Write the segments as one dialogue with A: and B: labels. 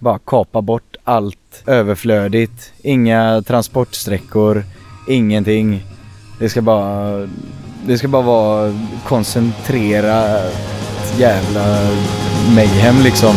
A: bara kapa bort allt överflödigt. Inga transportsträckor, ingenting. Det ska bara, det ska bara vara koncentrerat jävla mayhem liksom.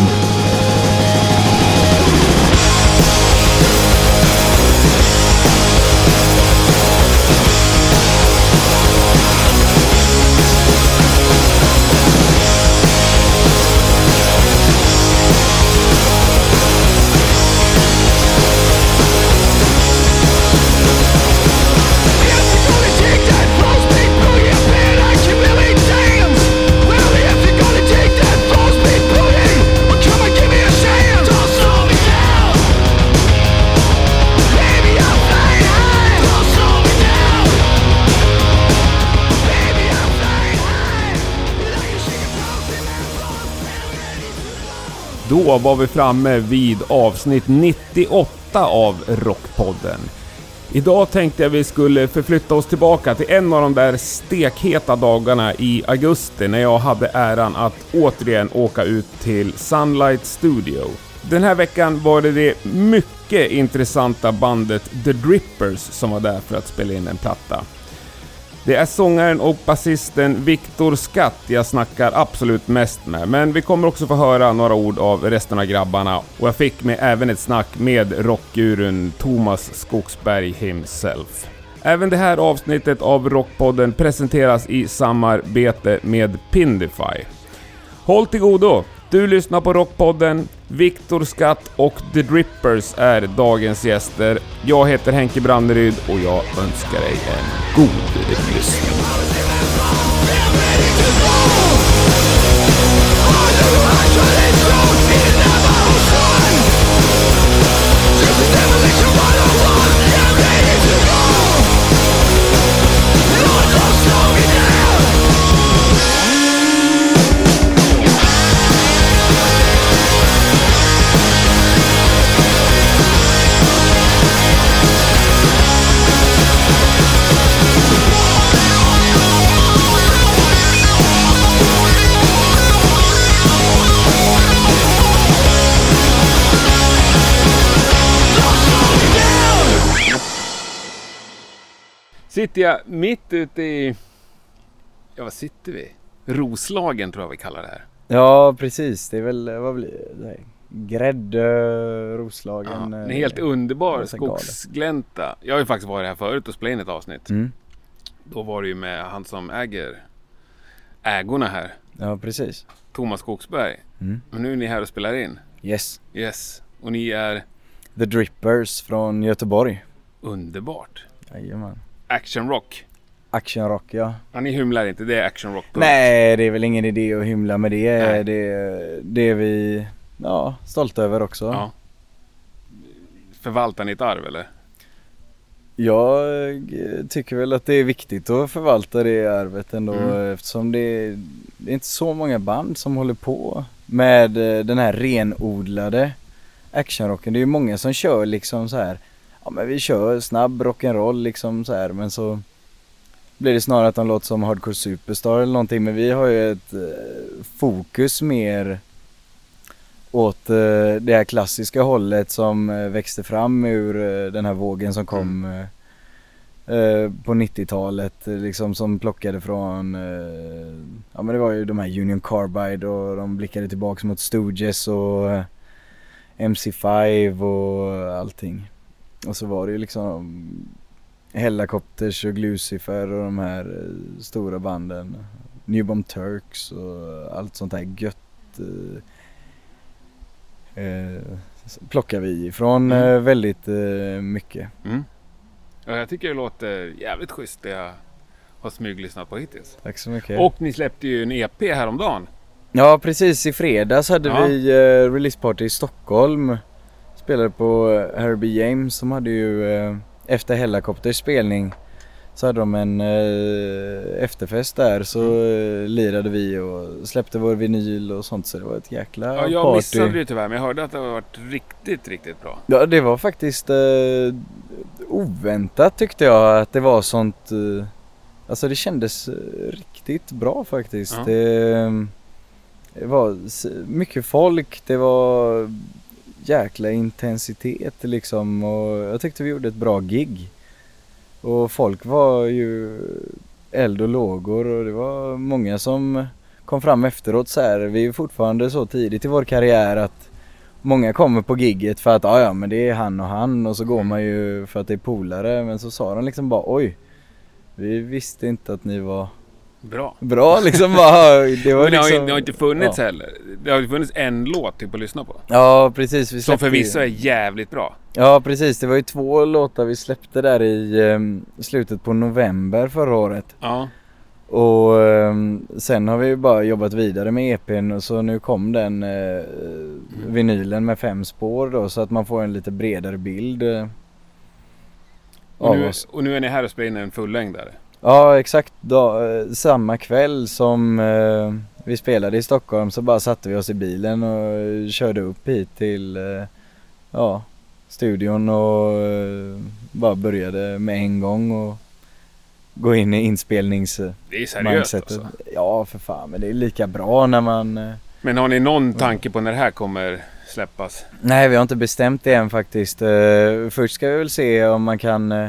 B: Då var vi framme vid avsnitt 98 av Rockpodden. Idag tänkte jag vi skulle förflytta oss tillbaka till en av de där stekheta dagarna i augusti när jag hade äran att återigen åka ut till Sunlight Studio. Den här veckan var det det mycket intressanta bandet The Drippers som var där för att spela in en platta. Det är sångaren och basisten Viktor Skatt jag snackar absolut mest med, men vi kommer också få höra några ord av resten av grabbarna och jag fick med även ett snack med rockgurun Thomas Skogsberg himself. Även det här avsnittet av Rockpodden presenteras i samarbete med Pindify. Håll till godo! Du lyssnar på Rockpodden, Viktor Skatt och The Drippers är dagens gäster. Jag heter Henke Branderyd och jag önskar dig en god lyssning. Sitter jag mitt ute i... Ja, vad sitter vi? Roslagen tror jag vi kallar det här.
A: Ja precis, det är väl, vad blir det? Gräddö, Roslagen.
B: Ja, en
A: eh,
B: helt underbar skogsglänta. Jag har ju faktiskt varit här förut och spelat in ett avsnitt.
A: Mm.
B: Då var det ju med han som äger ägorna här.
A: Ja precis.
B: Thomas Skogsberg.
A: Mm.
B: Men nu är ni här och spelar in.
A: Yes.
B: Yes. Och ni är
A: The Drippers från Göteborg.
B: underbart.
A: Jajamän.
B: Action rock.
A: Action rock ja.
B: Ja, ni hymlar inte, det är action rock.
A: Nej, det är väl ingen idé att hymla med det.
B: Nej.
A: Det, det är vi ja, stolta över också.
B: Ja. Förvaltar ni ett arv eller?
A: Jag eh, tycker väl att det är viktigt att förvalta det arvet ändå
B: Mm.
A: eftersom det, det är inte så många band som håller på med eh, den här renodlade actionrocken. Det är ju många som kör liksom så här. Ja men vi kör snabb rock'n'roll liksom så här men så blir det snarare att de låter som Hardcore Superstar eller någonting men vi har ju ett eh, fokus mer åt eh, det här klassiska hållet som eh, växte fram ur eh, den här vågen som kom eh, eh, på 90-talet eh, liksom som plockade från ja men det var ju de här Union Carbide och de blickade tillbaks mot Stooges och eh, MC5 och allting. Och så var det ju liksom Hellacopters och Glucifer och de här eh, stora banden. New Bomb Turks och allt sånt här gött eh, eh, plockar vi ifrån
B: Mm.
A: eh, väldigt eh, mycket.
B: Mm. Ja, jag tycker det låter jävligt schysst det jag har smyglyssnat på hittills.
A: Tack så mycket.
B: Och ni släppte ju en EP häromdagen.
A: Ja precis, i fredags hade
B: Ja.
A: vi eh, releaseparty i Stockholm. Spelade på eh, Herbie James som hade ju eh, efter Hellacopters spelning så hade de en eh, efterfest där så
B: Mm.
A: eh, lirade vi och släppte vår vinyl och sånt så det var ett jäkla
B: Ja, jag
A: party.
B: missade det tyvärr men jag hörde att det har varit riktigt, riktigt bra.
A: Ja det var faktiskt eh, oväntat tyckte jag att det var sånt eh, Alltså det kändes riktigt bra faktiskt.
B: Ja.
A: Det, det var mycket folk, det var jäkla intensitet liksom och jag tyckte vi gjorde ett bra gig. Och folk var ju eld och lågor och det var många som kom fram efteråt så här. Vi är fortfarande så tidigt i vår karriär att många kommer på gigget för att ja, ja men det är han och han och så går man ju för att det är polare men så sa de liksom bara oj vi visste inte att ni var
B: Bra.
A: bra liksom bara, det var
B: Men det har, ju-
A: liksom,
B: det har inte funnits
A: ja.
B: heller. Det har ju funnits en låt typ att lyssna på.
A: Ja precis. Vi
B: Som förvisso är jävligt bra.
A: Ja precis, det var ju två låtar vi släppte där i ehm, slutet på november förra året.
B: Ja.
A: Och ehm, sen har vi ju bara jobbat vidare med EPn och så nu kom den eh, vinylen med fem spår då så att man får en lite bredare bild eh,
B: Och nu, och nu är ni här och spelar in en fullängdare.
A: Ja exakt, då, eh, samma kväll som eh, vi spelade i Stockholm så bara satte vi oss i bilen och eh, körde upp hit till eh, ja, studion och eh, bara började med en gång och gå in i inspelnings
B: Det är seriöst alltså.
A: Ja för fan men det är lika bra när man eh,
B: Men har ni någon tanke på när det här kommer släppas?
A: Nej vi har inte bestämt det än faktiskt. Eh, först ska vi väl se om man kan eh,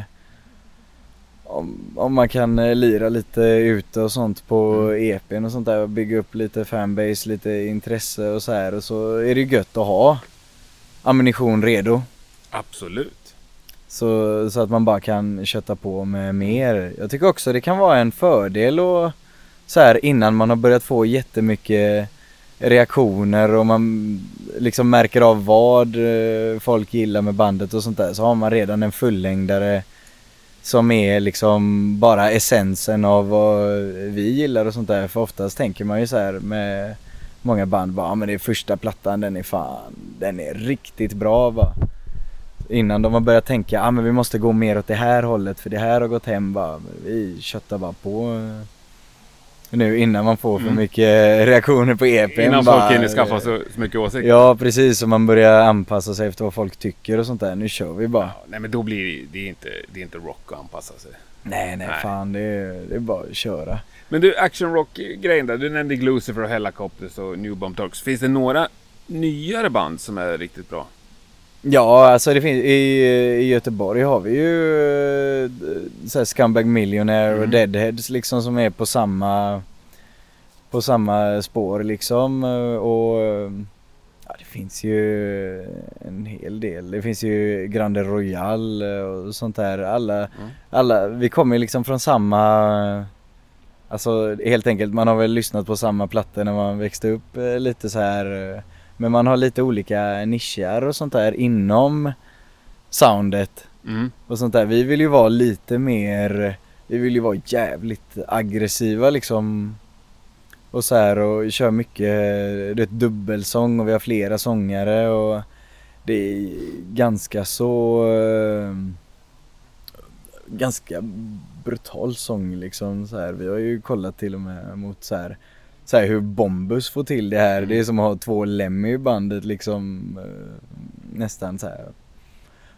A: om, om man kan eh, lira lite ute och sånt på
B: Mm.
A: EPn och sånt där och bygga upp lite fanbase, lite intresse och så här och så är det gött att ha ammunition redo.
B: Absolut.
A: Så, så att man bara kan kötta på med mer. Jag tycker också det kan vara en fördel och så här innan man har börjat få jättemycket reaktioner och man liksom märker av vad eh, folk gillar med bandet och sånt där så har man redan en fullängdare som är liksom bara essensen av vad vi gillar och sånt där. För oftast tänker man ju så här med många band bara, ja men det är första plattan, den är fan, den är riktigt bra va. Innan de har börjat tänka, ja men vi måste gå mer åt det här hållet för det här har gått hem va. Vi köttar bara på nu innan man får för
B: Mm.
A: mycket reaktioner på EPn.
B: Innan
A: bara,
B: folk hinner skaffa så, så mycket åsikter.
A: Ja precis, och man börjar anpassa sig efter vad folk tycker och sånt där. Nu kör vi bara.
B: Ja, Nej men då blir det, det, är inte, det är inte rock att anpassa sig.
A: Nej nej
B: Nej.
A: fan det är, det är bara att köra.
B: Men du, action rock-grejen där. Du nämnde Glucifer och Helicopters och New Bomb Dogs. Finns det några nyare band som är riktigt bra?
A: Ja alltså det finns, i, i Göteborg har vi ju eh, så här Scumbag Millionaire och
B: Mm.
A: Deadheads liksom som är på samma på samma spår liksom eh, och ja, det finns ju en hel del. Det finns ju Grande Royal eh, och sånt där. Alla,
B: Mm.
A: alla vi kommer ju liksom från samma Alltså helt enkelt, man har väl lyssnat på samma plattor när man växte upp lite så här. Men man har lite olika nischer och sånt där inom soundet
B: Mm.
A: och sånt där. Vi vill ju vara lite mer, vi vill ju vara jävligt aggressiva liksom. Och så här och kör mycket, det är ett dubbelsång och vi har flera sångare och det är ganska så eh, ganska brutal sång liksom så här. Vi har ju kollat till och med mot så här, så här hur Bombus får till det här. Det är som att ha två Lemmy i bandet liksom eh, nästan så här.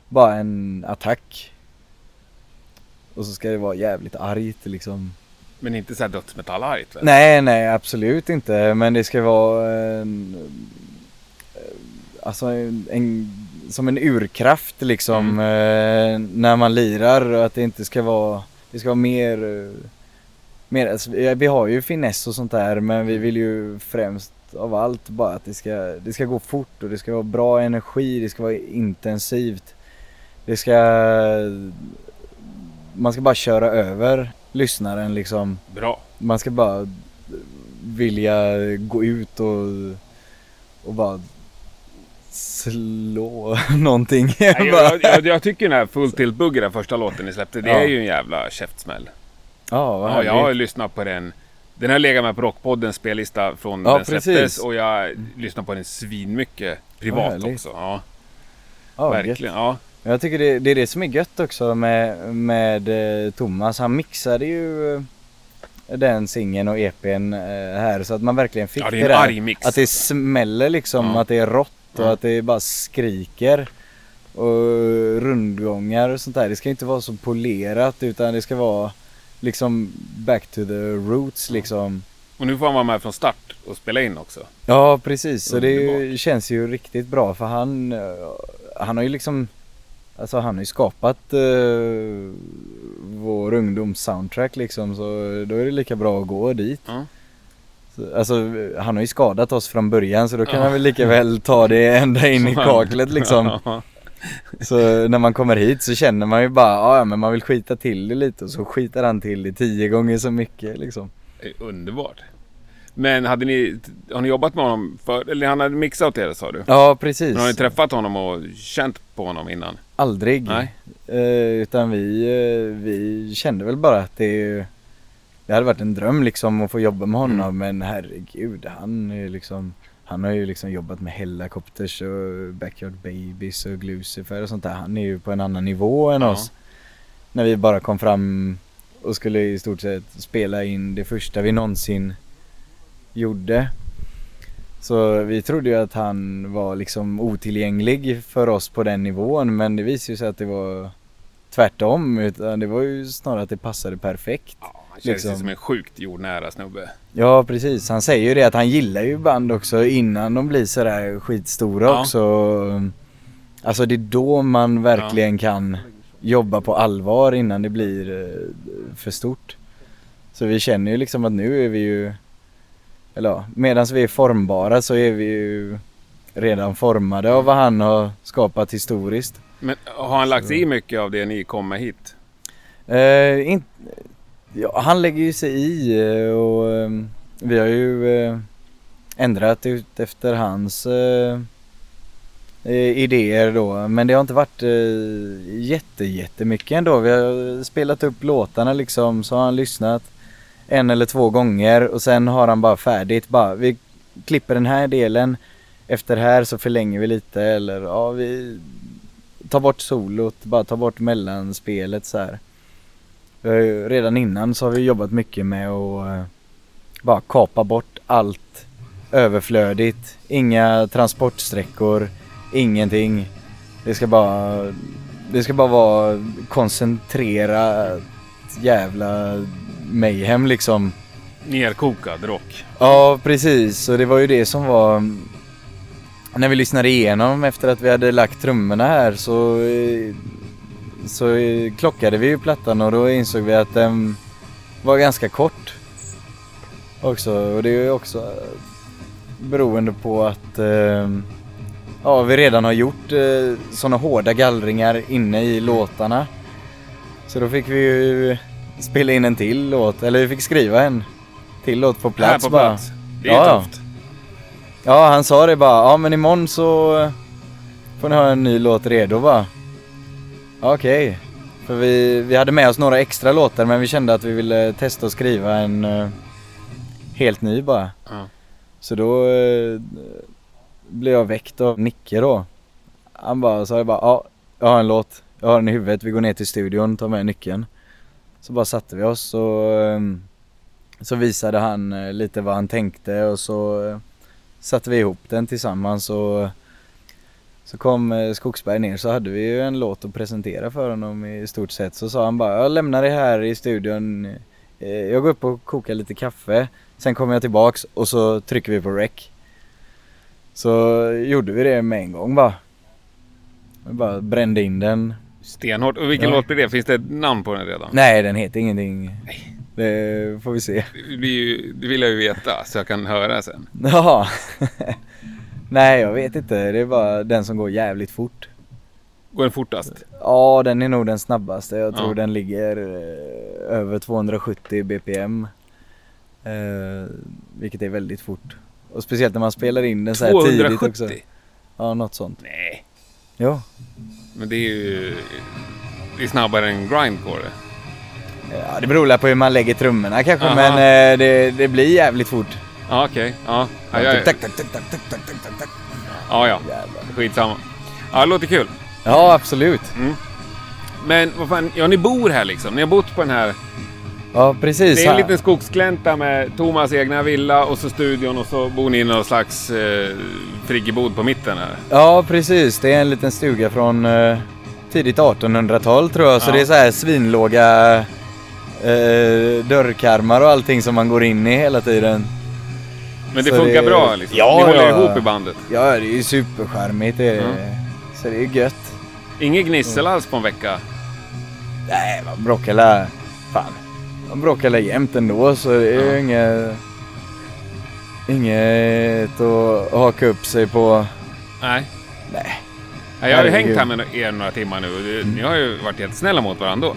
A: Bara en attack. Och så ska det vara jävligt argt liksom.
B: Men inte såhär dödsmetallargt väl?
A: Nej, nej absolut inte. Men det ska vara en, eh, alltså en, en, som en urkraft liksom eh, när man lirar och att det inte ska vara, det ska vara mer, mer alltså, vi har ju finess och sånt där men vi vill ju främst av allt bara att det ska, det ska gå fort och det ska vara bra energi, det ska vara intensivt. Det ska, man ska bara köra över lyssnaren liksom
B: Bra.
A: man ska bara vilja gå ut och, och bara slå någonting. Bara-
B: jag, jag, jag tycker den här Full Tilt Bugger, den första låten ni släppte, det är ju en jävla käftsmäll.
A: Ja, vad
B: Ja, jag har lyssnat på den. Den har legat med på Rockpoddens spellista från
A: Ja,
B: den släpptes och jag lyssnar på den svinmycket privat också. Ja,
A: ja,
B: verkligen.
A: gött.
B: Ja.
A: Jag tycker det, det är det som är gött också med, med eh, Thomas. Han mixade ju eh, den singeln och EPn eh, här så att man verkligen fick
B: ja, det
A: det,
B: är
A: där. Att det smäller liksom,
B: Ja.
A: att det är rått och att det bara skriker. Och rundgångar och sånt där. Det ska inte vara så polerat utan det ska vara liksom back to the roots liksom.
B: Och nu får han vara med från start och spela in också.
A: Ja precis, så det ju- känns ju riktigt bra för han, eh, han har ju liksom Alltså han har ju skapat eh, vår ungdoms soundtrack liksom så då är det lika bra att gå dit.
B: Ja.
A: Så, alltså han har ju skadat oss från början så då kan
B: Ja.
A: han väl lika väl ta det ända in i kaklet liksom.
B: Ja.
A: Så när man kommer hit så känner man ju bara, "Ja, ja men man vill skita till det lite och så skitar han till det tio gånger så mycket liksom.
B: Underbart. Men hade ni, har ni jobbat med honom för, eller han hade mixat er sa du?
A: Ja precis.
B: Men har ni träffat honom och känt på honom innan?
A: Aldrig.
B: Nej.
A: Eh, utan vi, eh, vi kände väl bara att det, det hade varit en dröm liksom att få jobba med honom
B: Mm.
A: men herregud han är liksom Han har ju liksom jobbat med Hellacopters och Backyard Babies och Glucifer och sånt där. Han är ju på en annan nivå än
B: Ja.
A: oss. När vi bara kom fram och skulle i stort sett spela in det första vi någonsin gjorde. Så vi trodde ju att han var liksom otillgänglig för oss på den nivån men det visade sig att det var tvärtom utan det var ju snarare att det passade perfekt.
B: Ja, han känns
A: Liksom.
B: som en sjukt jordnära snubbe.
A: Ja precis, han säger ju det att han gillar ju band också innan de blir sådär skitstora
B: Ja.
A: också. Alltså det är då man verkligen kan jobba på allvar innan det blir eh, för stort. Så vi känner ju liksom att nu är vi ju, eller ja, medan vi är formbara så är vi ju redan formade av vad han har skapat historiskt.
B: Men har han lagt sig i mycket av det ni kom med hit?
A: Eh, in, ja, han lägger ju sig i eh, och eh, vi har ju eh, ändrat ut efter hans idéer då. Men det har inte varit jätte, jättemycket ändå. Vi har spelat upp låtarna liksom så har han lyssnat en eller två gånger och sen har han bara färdigt. Bara, vi klipper den här delen. Efter här så förlänger vi lite eller ja vi tar bort solot, bara tar bort mellanspelet så här. Ju- Redan innan så har vi jobbat mycket med att eh, bara kapa bort allt överflödigt. Inga transportsträckor, ingenting. Det ska bara, det ska bara vara koncentrerat jävla mayhem liksom.
B: Nerkokad rock.
A: Ja precis och det var ju det som var När vi lyssnade igenom efter att vi hade lagt trummorna här så eh, Så klockade vi ju plattan och då insåg vi att den var ganska kort Också och det är ju också eh, Beroende på att eh, Ja vi redan har gjort eh, sådana hårda gallringar inne i låtarna Så då fick vi ju spela in en till låt, eller vi fick skriva en till låt på plats
B: på
A: bara.
B: plats. Det är
A: Ja, ja.
B: tufft.
A: Ja, han sa det bara. Ja, men imorgon så får ni ha en ny låt redo va? Okej. För vi, vi hade med oss några extra låtar men vi kände att vi ville testa att skriva en eh, helt ny bara.
B: Ja.
A: Så då eh, blev jag väckt av Nicke då. Han bara, så jag bara, ja, jag har en låt. Jag har den i huvudet. Vi går ner till studion, tar med nyckeln. Så bara satte vi oss och eh, så visade han lite vad han tänkte och så satte vi ihop den tillsammans och så kom eh, Skogsberg ner så hade vi ju en låt att presentera för honom i stort sett. Så sa han bara, jag lämnar det här i studion. Eh, Jag går upp och kokar lite kaffe. Sen kommer jag tillbaks och så trycker vi på rec. Så gjorde vi det med en gång bara. Vi bara brände in den.
B: Stenhårt. Och vilken
A: Ja.
B: låt blir det? Finns det ett namn på den redan?
A: Nej, den heter ingenting. Det får vi se.
B: Det, blir ju, det vill jag ju veta så jag kan höra sen.
A: Jaha. Nej, jag vet inte. Det är bara den som går jävligt fort.
B: Går den fortast?
A: Ja, den är nog den snabbaste. Jag tror
B: Ja.
A: den ligger eh, över 270 bpm. Eh, vilket är väldigt fort. Och speciellt när man spelar in den så här tidigt också.
B: 270?
A: Ja, något sånt.
B: Nej.
A: Ja.
B: Men det är ju... Det är snabbare än grindcore.
A: ja, det beror på hur man lägger trummorna kanske
B: Aha.
A: men eh, det, det blir jävligt fort.
B: Ja, okej. Ja. Ja, ja, Skitsamma. Ja, det låter kul.
A: Ja, absolut. Mm.
B: Men vad fan, ja ni bor här liksom. Ni har bott på den här...
A: Ja, precis.
B: Det är en
A: här.
B: liten skogsglänta med Thomas egna villa och så studion och så bor ni i någon slags eh, friggebod på mitten här.
A: Ja, precis. Det är en liten stuga från eh, tidigt 1800-tal tror jag. Så
B: Ja.
A: det är så här svinlåga eh, dörrkarmar och allting som man går in i hela tiden.
B: Men det
A: Så
B: funkar
A: det-
B: bra liksom?
A: Ja,
B: Ni håller
A: ja.
B: ihop i bandet?
A: Ja, det är ju supercharmigt. Det är,
B: Mm.
A: Så det är ju gött.
B: Inget gnissel alls på en vecka?
A: Nej, man bråkar la... Fan. Man bråkar la jämt ändå så det är ju
B: Ja.
A: inget... Inget att haka upp sig på.
B: Nej.
A: Nej.
B: Jag har ju
A: Herregud.
B: hängt här med er några timmar nu och ni har ju varit jättesnälla mot varandra.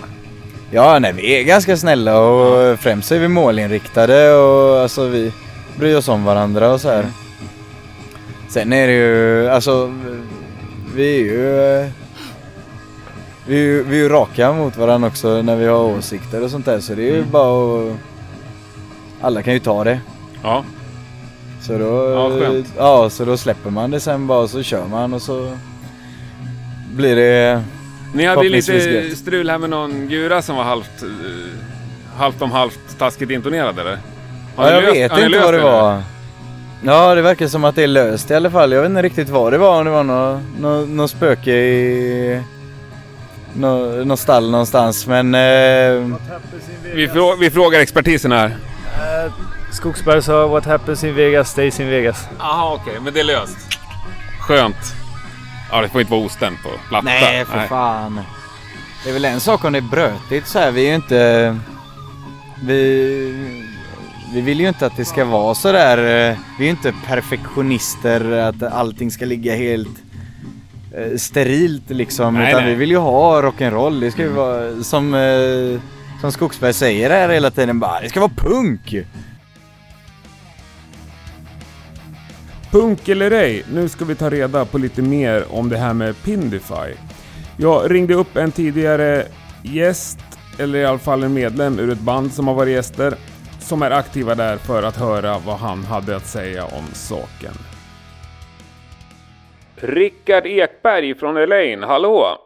A: Ja, nej, vi är ganska snälla och främst är vi målinriktade och alltså vi bryr oss om varandra och så här.
B: Mm.
A: Sen är det ju, alltså vi är ju vi är ju, vi är ju raka mot varandra också när vi har åsikter och sånt där så det är ju
B: Mm.
A: bara att alla kan ju ta det.
B: Ja.
A: Så då,
B: Ja, skönt.
A: ja, så då släpper man det sen bara och så kör man och så blir det
B: Ni hade ju lite strul här med någon gura som var halvt, eh, halvt om halvt taskigt intonerad eller?
A: Ja, jag
B: löst-
A: vet inte vad det var. Ja, det verkar som att det är löst i alla fall. Jag vet inte riktigt vad det var. Om det var något nå, nå spöke i nå, nå stall någonstans. Men eh,
B: Vi, frå, vi frågar expertisen här.
C: Uh, Skogsberg sa what happens in Vegas stays in Vegas.
B: Jaha okej, men det är löst. Skönt. Ja, det får inte vara ostämt på platta.
A: nej, för fan. Det är väl en sak om det är brötigt så här. Vi är ju inte... Vi, vi vill ju inte att det ska vara så där. eh, Vi är ju inte perfektionister att allting ska ligga helt eh, sterilt liksom.
B: Nej,
A: utan
B: nej.
A: vi vill ju ha rock'n'roll. Det ska ju vara som, eh, som Skogsberg säger här hela tiden bara. Det ska vara punk!
B: Punk eller ej, nu ska vi ta reda på lite mer om det här med Pindify. Jag ringde upp en tidigare gäst, eller i alla fall en medlem ur ett band som har varit gäster, som är aktiva där för att höra vad han hade att säga om saken. Rickard Ekberg från Elaine, hallå!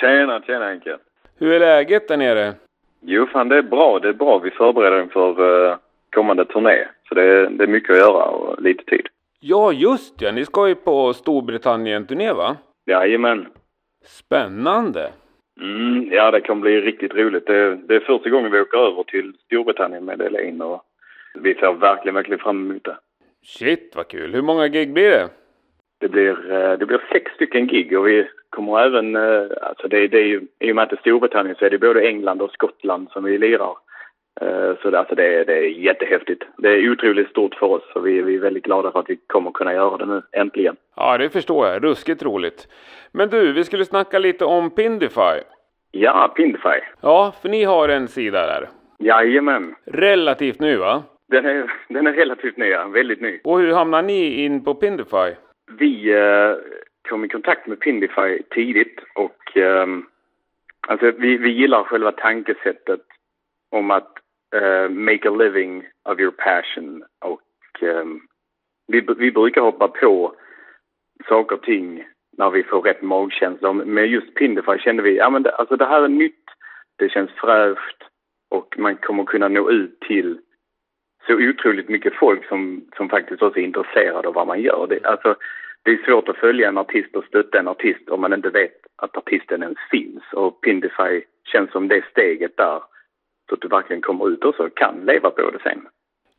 D: Tjena, tjena Henke.
B: Hur är läget där nere?
D: Jo, fan det är bra. Det är bra. Vi förbereder inför uh, kommande turné. Så det är, det är mycket att göra och lite tid.
B: Ja, just ja, ni ska ju på Storbritannien-turné va?
D: Jajamän.
B: Spännande!
D: Mm, ja, det kommer bli riktigt roligt. Det, det är första gången vi åker över till Storbritannien med Elaine och vi ser verkligen, verkligen fram emot det.
B: Shit vad kul! Hur många gig blir det?
D: Det blir, eh, det blir sex stycken gig och vi kommer även, eh, alltså det, det är ju, i och med att det är Storbritannien så är det både England och Skottland som vi lirar. Eh, Så det, alltså det, är- det är jättehäftigt. Det är otroligt stort för oss och vi, vi är väldigt glada för att vi kommer kunna göra det nu, äntligen.
B: Ja, det förstår jag. Ruskigt roligt. Men du, vi skulle snacka lite om Pindify.
D: Ja, Pindify.
B: Ja, för ni har en sida där.
D: Jajamän.
B: Relativt nu va?
D: Den är, den är relativt ny, ja. väldigt ny.
B: Och hur hamnar ni in på Pindify?
D: Vi eh, kom i kontakt med Pindify tidigt och ehm, alltså vi, vi gillar själva tankesättet om att Eh, make a living of your passion och um, vi, vi brukar hoppa på saker och ting när vi får rätt magkänsla. Med just Pindify kände vi, ja men det, alltså det här är nytt, det känns fräscht och man kommer kunna nå ut till så otroligt mycket folk som, som faktiskt också är intresserade av vad man gör. Det, alltså, det är svårt att följa en artist och stötta en artist om man inte vet att artisten ens finns. Och Pindify känns som det steget där. Så att du verkligen kommer ut och så kan leva på det sen.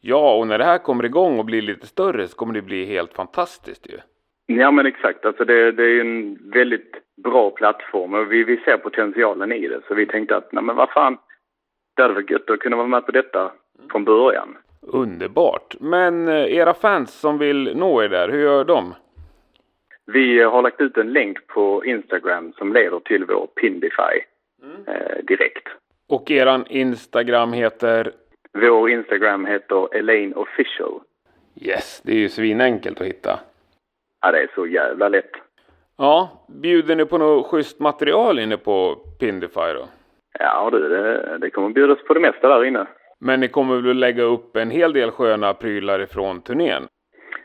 B: Ja, och när det här kommer igång och blir lite större så kommer det bli helt fantastiskt ju.
D: Ja men exakt, alltså det, det är en väldigt bra plattform och vi, vi ser potentialen i det. Så vi tänkte att, nej men vad fan, det hade varit gött att kunna vara med på detta från början.
B: Underbart! Men eh, era fans som vill nå er där, hur gör de?
D: Vi har lagt ut en länk på Instagram som leder till vår Pindify eh, direkt.
B: Och eran Instagram heter?
D: Vår Instagram heter Elaine Official.
B: Yes, det är ju svinenkelt att hitta.
D: Ja, det är så jävla lätt.
B: Ja, bjuder ni på något schysst material inne på Pindify då?
D: Ja du, det, det kommer bjudas på det mesta där inne.
B: Men ni kommer väl lägga upp en hel del sköna prylar ifrån turnén?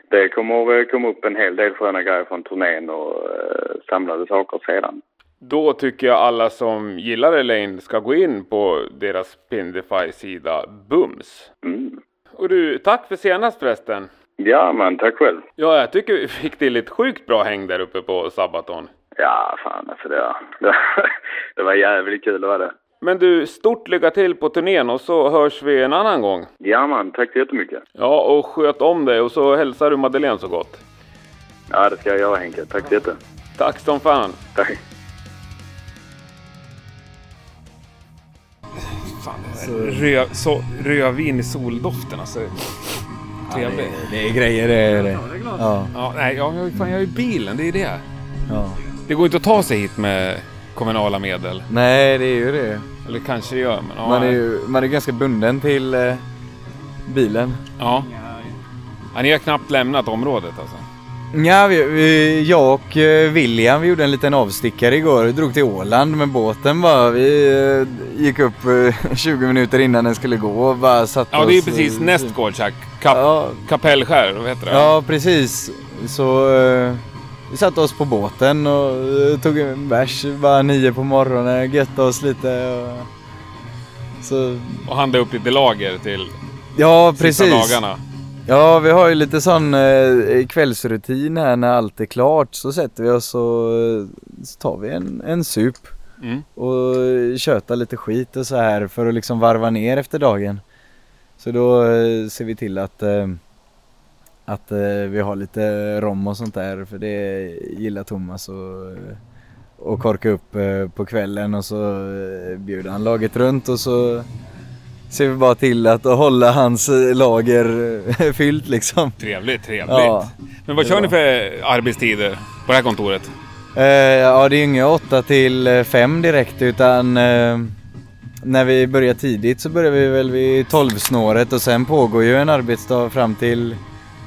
D: Det kommer eh, komma upp en hel del sköna grejer från turnén och eh, samlade saker sedan.
B: Då tycker jag alla som gillar Elaine ska gå in på deras Pindify-sida Bums.
D: Mm.
B: Och du, tack för senast förresten.
D: Ja, men tack själv.
B: Ja, jag tycker vi fick till ett sjukt bra häng där uppe på Sabaton.
D: Ja, fan alltså det var, det, var- jävligt kul, var det.
B: Men du, stort lycka till på turnén och så hörs vi en annan gång.
D: Ja man, tack så jättemycket.
B: Ja, och sköt om dig och så hälsar du Madeleine så gott.
D: Ja, det ska jag göra Henke. Tack så jätte.
B: Tack som fan.
D: Tack.
B: Fan, rö, så, rödvin i soldoften alltså. Trevligt.
A: Det, det är grejer det. Är det. Ja,
B: Ja, nej, jag, jag, fan, jag är i bilen, det är det.
A: ja.
B: Det går inte att ta sig hit med kommunala medel.
A: Nej, det är ju det.
B: Eller kanske det gör, men ja.
A: Man är ju man är ganska bunden till eh, bilen.
B: Ja. ja. Ni har knappt lämnat området alltså.
A: Ja, vi, vi, jag och eh, William vi gjorde en liten avstickare igår. Vi drog till Åland med båten bara. Vi eh, gick upp eh, 20 minuter innan den skulle gå och bara satte
B: Ja, det är precis
A: eh,
B: nästgårds här. Kap,
A: Ja,
B: Kapellskär, vad heter det?
A: ja, precis. Så eh, vi satte oss på båten och eh, tog en bärs bara nio på morgonen. Götte oss lite. Och, så,
B: Och handla upp lite lager till
A: ja,
B: sista
A: precis.
B: dagarna.
A: Ja, vi har ju lite sån eh, kvällsrutin här när allt är klart. Så sätter vi oss och eh, så tar vi en, en sup
B: Mm.
A: och köta lite skit och så här för att liksom varva ner efter dagen. Så då eh, ser vi till att, eh, att eh, vi har lite rom och sånt där för det gillar Thomas och, och korka upp eh, på kvällen och så eh, bjuder han laget runt och så ser vi bara till att hålla hans eh, lager eh, fyllt liksom.
B: Trevligt, trevligt.
A: Ja.
B: Men vad kör ni för arbetstider på det här kontoret?
A: Eh, ja, det är inga 8 till 5 direkt utan eh, när vi börjar tidigt så börjar vi väl vid 12-snåret och sen pågår ju en arbetsdag fram till,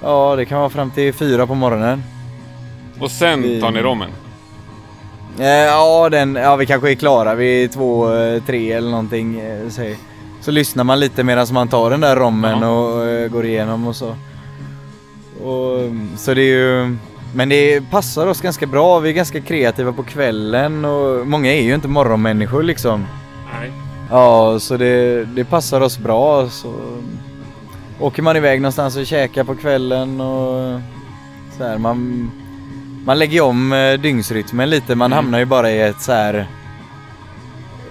A: ja det kan vara fram till 4 på morgonen.
B: Och sen
A: Vi-
B: tar ni rommen?
A: Eh, ja, den, ja, vi kanske är klara vid 2-3 eller någonting. Eh, säg. Så lyssnar man lite medan man tar den där rommen
B: Ja.
A: och eh, går igenom och så. Och, så det är ju, men det passar oss ganska bra. Vi är ganska kreativa på kvällen och många är ju inte morgonmänniskor liksom.
B: Nej.
A: Ja, så det, det passar oss bra. Så åker man iväg någonstans och käkar på kvällen och så här, man, man lägger om eh, dygnsrytmen lite. Man
B: Mm.
A: hamnar ju bara i ett så här.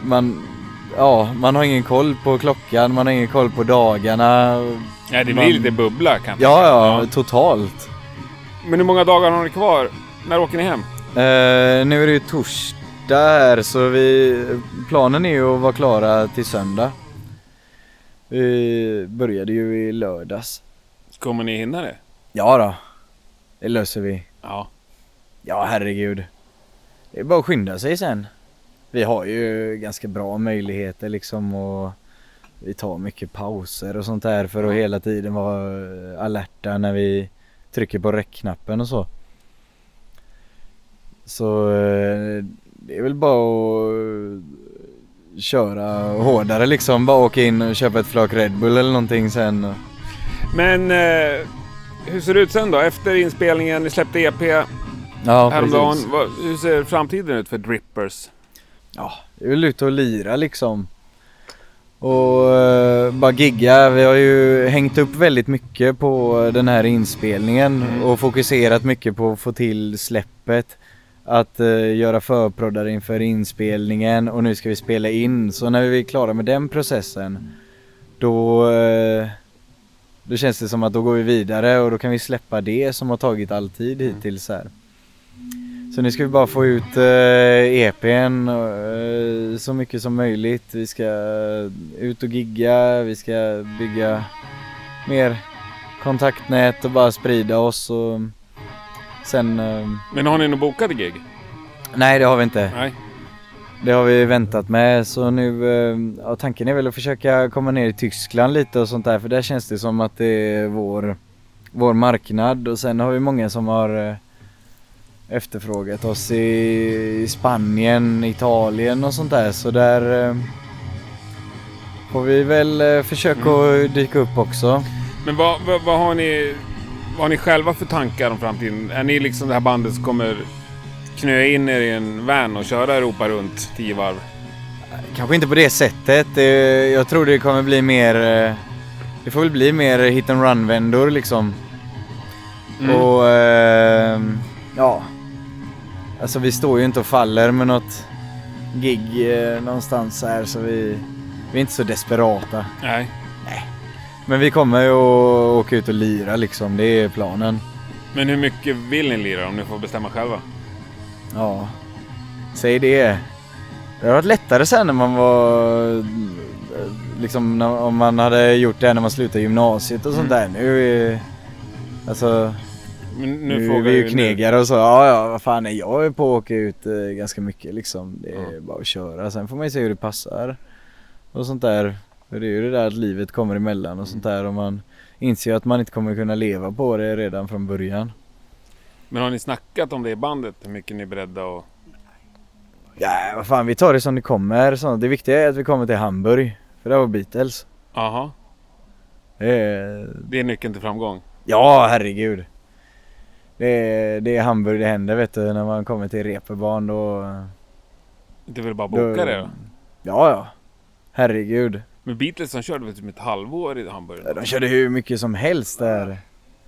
A: Man, ja, man har ingen koll på klockan, man har ingen koll på dagarna.
B: Ja, det blir
A: Man-
B: lite bubbla kanske.
A: Ja, ja, totalt.
B: Men hur många dagar har ni kvar? När åker ni hem?
A: Eh, nu är det ju torsdag här så vi, planen är ju att vara klara till söndag. Vi började ju i lördags.
B: Kommer ni hinna det?
A: Ja då, det löser vi.
B: Ja.
A: Ja herregud. Det är bara att skynda sig sen. Vi har ju ganska bra möjligheter liksom och vi tar mycket pauser och sånt där för att hela tiden vara alerta när vi trycker på räckknappen och så. Så eh, det är väl bara att köra hårdare liksom. Bara åka in och köpa ett flak Red Bull eller någonting sen.
B: Men eh, hur ser det ut sen då? Efter inspelningen, ni släppte EP
A: Ja
B: häromdagen.
A: precis.
B: Hur ser framtiden ut för Drippers?
A: Ja, det är väl ute och lira liksom. Och eh, bara gigga. Vi har ju hängt upp väldigt mycket på den här inspelningen
B: Mm.
A: och fokuserat mycket på att få till släppet. Att eh, göra förproddar inför inspelningen och nu ska vi spela in. Så när vi är klara med den processen då, eh, då känns det som att då går vi vidare och då kan vi släppa det som har tagit all tid hittills här. Så nu ska vi bara få ut eh, EPn eh, så mycket som möjligt. Vi ska ut och gigga, vi ska bygga mer kontaktnät och bara sprida oss och sen... Eh,
B: Men har ni något bokade gig?
A: nej det har vi inte.
B: Nej.
A: Det har vi väntat med så nu, eh, ja, tanken är väl att försöka komma ner i Tyskland lite och sånt där för där känns det som att det är vår, vår marknad och sen har vi många som har eh, efterfrågat oss i, Spanien, Italien och sånt där så där eh, får vi väl eh, försöka att dyka upp också.
B: Men vad, vad, vad, har ni, vad har ni själva för tankar om framtiden? Är ni liksom det här bandet som kommer knö in er i en van och köra Europa runt tio varv?
A: Kanske inte på det sättet. Jag tror det kommer bli mer... eh, Det får väl bli mer hit and run vändor liksom.
B: Mm.
A: Och ja. Alltså vi står ju inte och faller med något gig eh, någonstans här så vi, vi är inte så desperata.
B: Nej.
A: Men vi kommer ju att åka ut och lira liksom, det är planen.
B: Men hur mycket vill ni lira om ni får bestämma själva?
A: Ja, säg det. Det har varit lättare sen när man var... Liksom när, om man hade gjort det när man slutade gymnasiet och sånt där. Nu är... Alltså, nu,
B: nu,
A: är
B: frågar
A: vi ju knegare och så. Ja, ja, vad fan är jag är på att åka ut eh, ganska mycket liksom. Det är bara att köra. Sen får man ju se hur det passar. Och sånt där. För det är ju det där att livet kommer emellan och sånt där. Och man inser att man inte kommer kunna leva på det redan från början.
B: Men har ni snackat om det i bandet? Hur mycket ni är beredda att...
A: Ja, vad fan, vi tar det som det kommer. Så det viktiga är att vi kommer till Hamburg. För det var Beatles.
B: Jaha.
A: Det är...
B: Det är nyckeln till framgång.
A: Ja, herregud. Det är, det är Hamburg det händer vet du. När man kommer till reeperbahn då...
B: Det är väl bara att
A: då
B: boka det då?
A: Ja, ja. Herregud.
B: Men Beatles som körde väl typ ett halvår i Hamburg?
A: De körde hur mycket som helst där.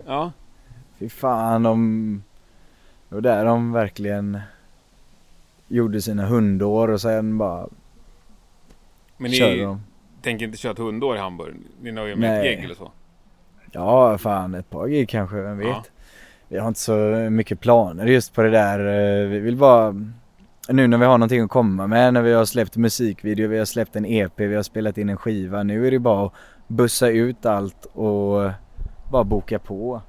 B: Ja.
A: Fy fan, de... Det var där de verkligen gjorde sina hundår och sen bara
B: Men
A: körde
B: ni
A: de.
B: tänker inte köra ett hundår i Hamburg? Ni nöjer med ett
A: Nej.
B: gig eller så?
A: Ja, fan ett par gig kanske, vem vet.
B: Ja.
A: Vi har inte så mycket planer just på det där. Eh, Vi vill bara nu när vi har någonting att komma med, när vi har släppt musikvideo, vi har släppt en EP, vi har spelat in en skiva. Nu är det bara att bussa ut allt och bara boka på.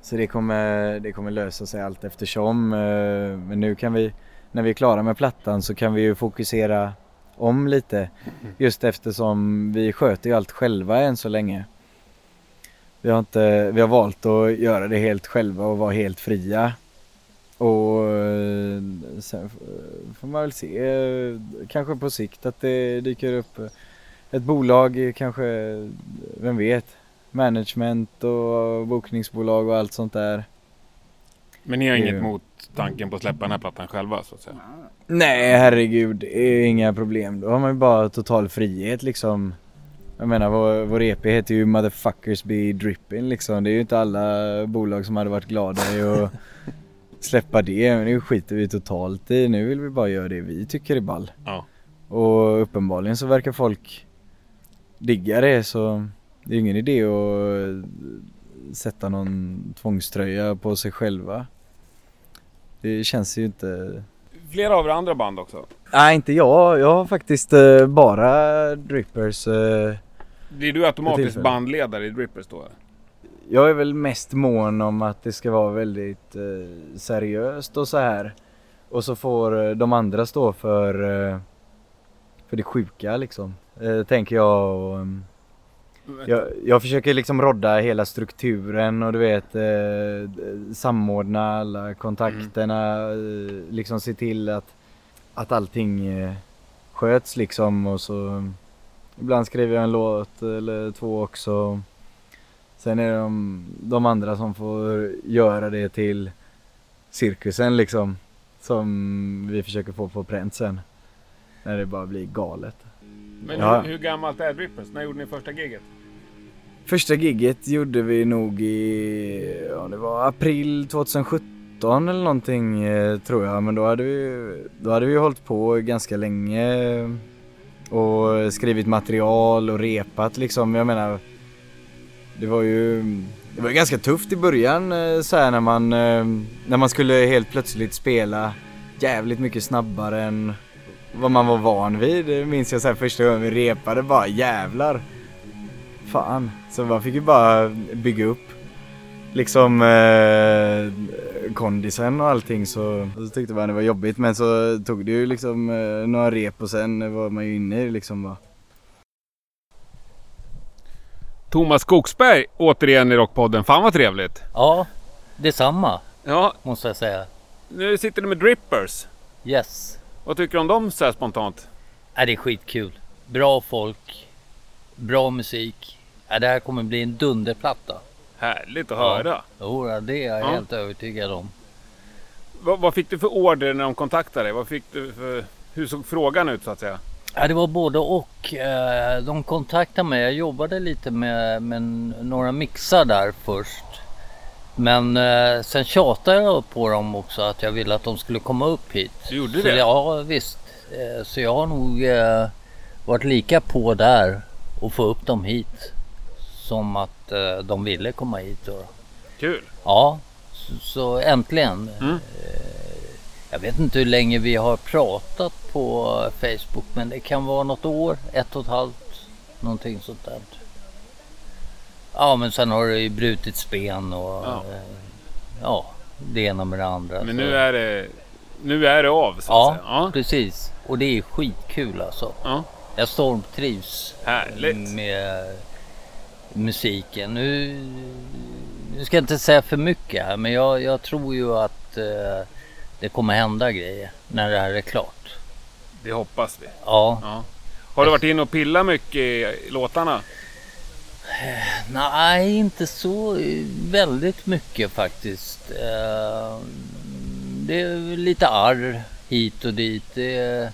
A: Så det kommer, det kommer lösa sig allt eftersom. eh, Men nu kan vi, när vi är klara med plattan så kan vi ju fokusera om lite. Just eftersom vi sköter ju allt själva än så länge. Vi har, inte, vi har valt att göra det helt själva och vara helt fria. Och eh, sen får man väl se kanske på sikt att det dyker upp ett bolag, kanske, vem vet, management och bokningsbolag och allt sånt där.
B: Men ni har inget
A: ju-
B: mot tanken på att släppa den här plattan själva så att säga?
A: Nej herregud, det är inga problem. Då har man ju bara total frihet liksom. Jag menar vår, vår EP heter ju Motherfuckers Be Drippin liksom. Det är ju inte alla bolag som hade varit glada i att släppa det. Men nu skiter vi totalt i. Nu vill vi bara göra det vi tycker är ball.
B: Ja.
A: Och uppenbarligen så verkar folk digga det så det är ingen idé att sätta någon tvångströja på sig själva. Det känns ju inte
B: Flera av er andra band också.
A: Nej inte jag, jag har faktiskt eh, bara Drippers.
B: Blir du automatiskt bandledare i Drippers då?
A: jag är väl mest mån om att det ska vara väldigt eh, seriöst och så här. Och så får eh, de andra stå för, eh, för det sjuka liksom. Eh, tänker jag och, mm, jag, jag försöker liksom rodda hela strukturen och du vet eh, samordna alla kontakterna, eh, liksom se till att, att allting sköts liksom och så ibland skriver jag en låt eller två också. Sen är det de, de andra som får göra det till cirkusen liksom. Som vi försöker få på pränt sen. När det bara blir galet.
B: Men
A: Ja.
B: hur, hur gammalt är Drippers? När gjorde ni första giget?
A: Första gigget gjorde vi nog i, ja det var april 2017 eller någonting eh, tror jag. Men då hade vi, då hade vi hållit på ganska länge och skrivit material och repat liksom. Jag menar, det var ju, det var ganska tufft i början eh, så här när man, eh, när man skulle helt plötsligt spela jävligt mycket snabbare än vad man var van vid. Det minns jag så här första gången vi repade bara jävlar. Fan. Så man fick ju bara bygga upp liksom eh, kondisen och allting så, så tyckte man det var jobbigt men så tog det ju liksom eh, några rep och sen var man ju inne i liksom bara.
B: Thomas Skogsberg återigen i Rockpodden. Fan vad trevligt!
E: Ja, detsamma
B: Ja,
E: måste jag säga.
B: nu sitter du med Drippers.
E: Yes.
B: Vad tycker du om dem så här spontant?
E: Är det är skitkul. Bra folk. Bra musik. Ja, det här kommer bli en dunderplatta.
B: Härligt att
E: Ja.
B: höra.
E: Jo, det är jag
B: Ja.
E: helt övertygad om.
B: Vad, vad fick du för order när de kontaktade dig? Vad fick du för... Hur såg frågan ut så att säga?
E: Ja, det var både och. Eh, De kontaktade mig. Jag jobbade lite med, med några mixar där först. Men eh, sen tjatade jag på dem också att jag ville att de skulle komma upp hit.
B: Du gjorde
E: Så
B: det?
E: Ja visst. Eh, så jag har nog eh, varit lika på där och få upp dem hit. Som att eh, de ville komma hit. Då.
B: Kul.
E: Ja, så, så äntligen.
B: Mm.
E: Eh, Jag vet inte hur länge vi har pratat på Facebook men det kan vara något år, ett och ett halvt, någonting sånt där. Ja men sen har det ju brutits ben och
B: Ja.
E: ja, ja det ena med det andra.
B: Men nu är det, nu är det av så att
E: ja,
B: säga. Ja.
E: precis. Och det är skitkul alltså.
B: ja.
E: Jag stormtrivs
B: Härligt.
E: med musiken. Nu, nu ska jag inte säga för mycket här men jag, jag tror ju att eh, det kommer hända grejer när det här är klart.
B: Det hoppas vi.
E: Ja,
B: Ja. Har du varit inne och pillat mycket i låtarna?
E: nej inte så väldigt mycket faktiskt. Eh, det är lite arr hit och dit. Det är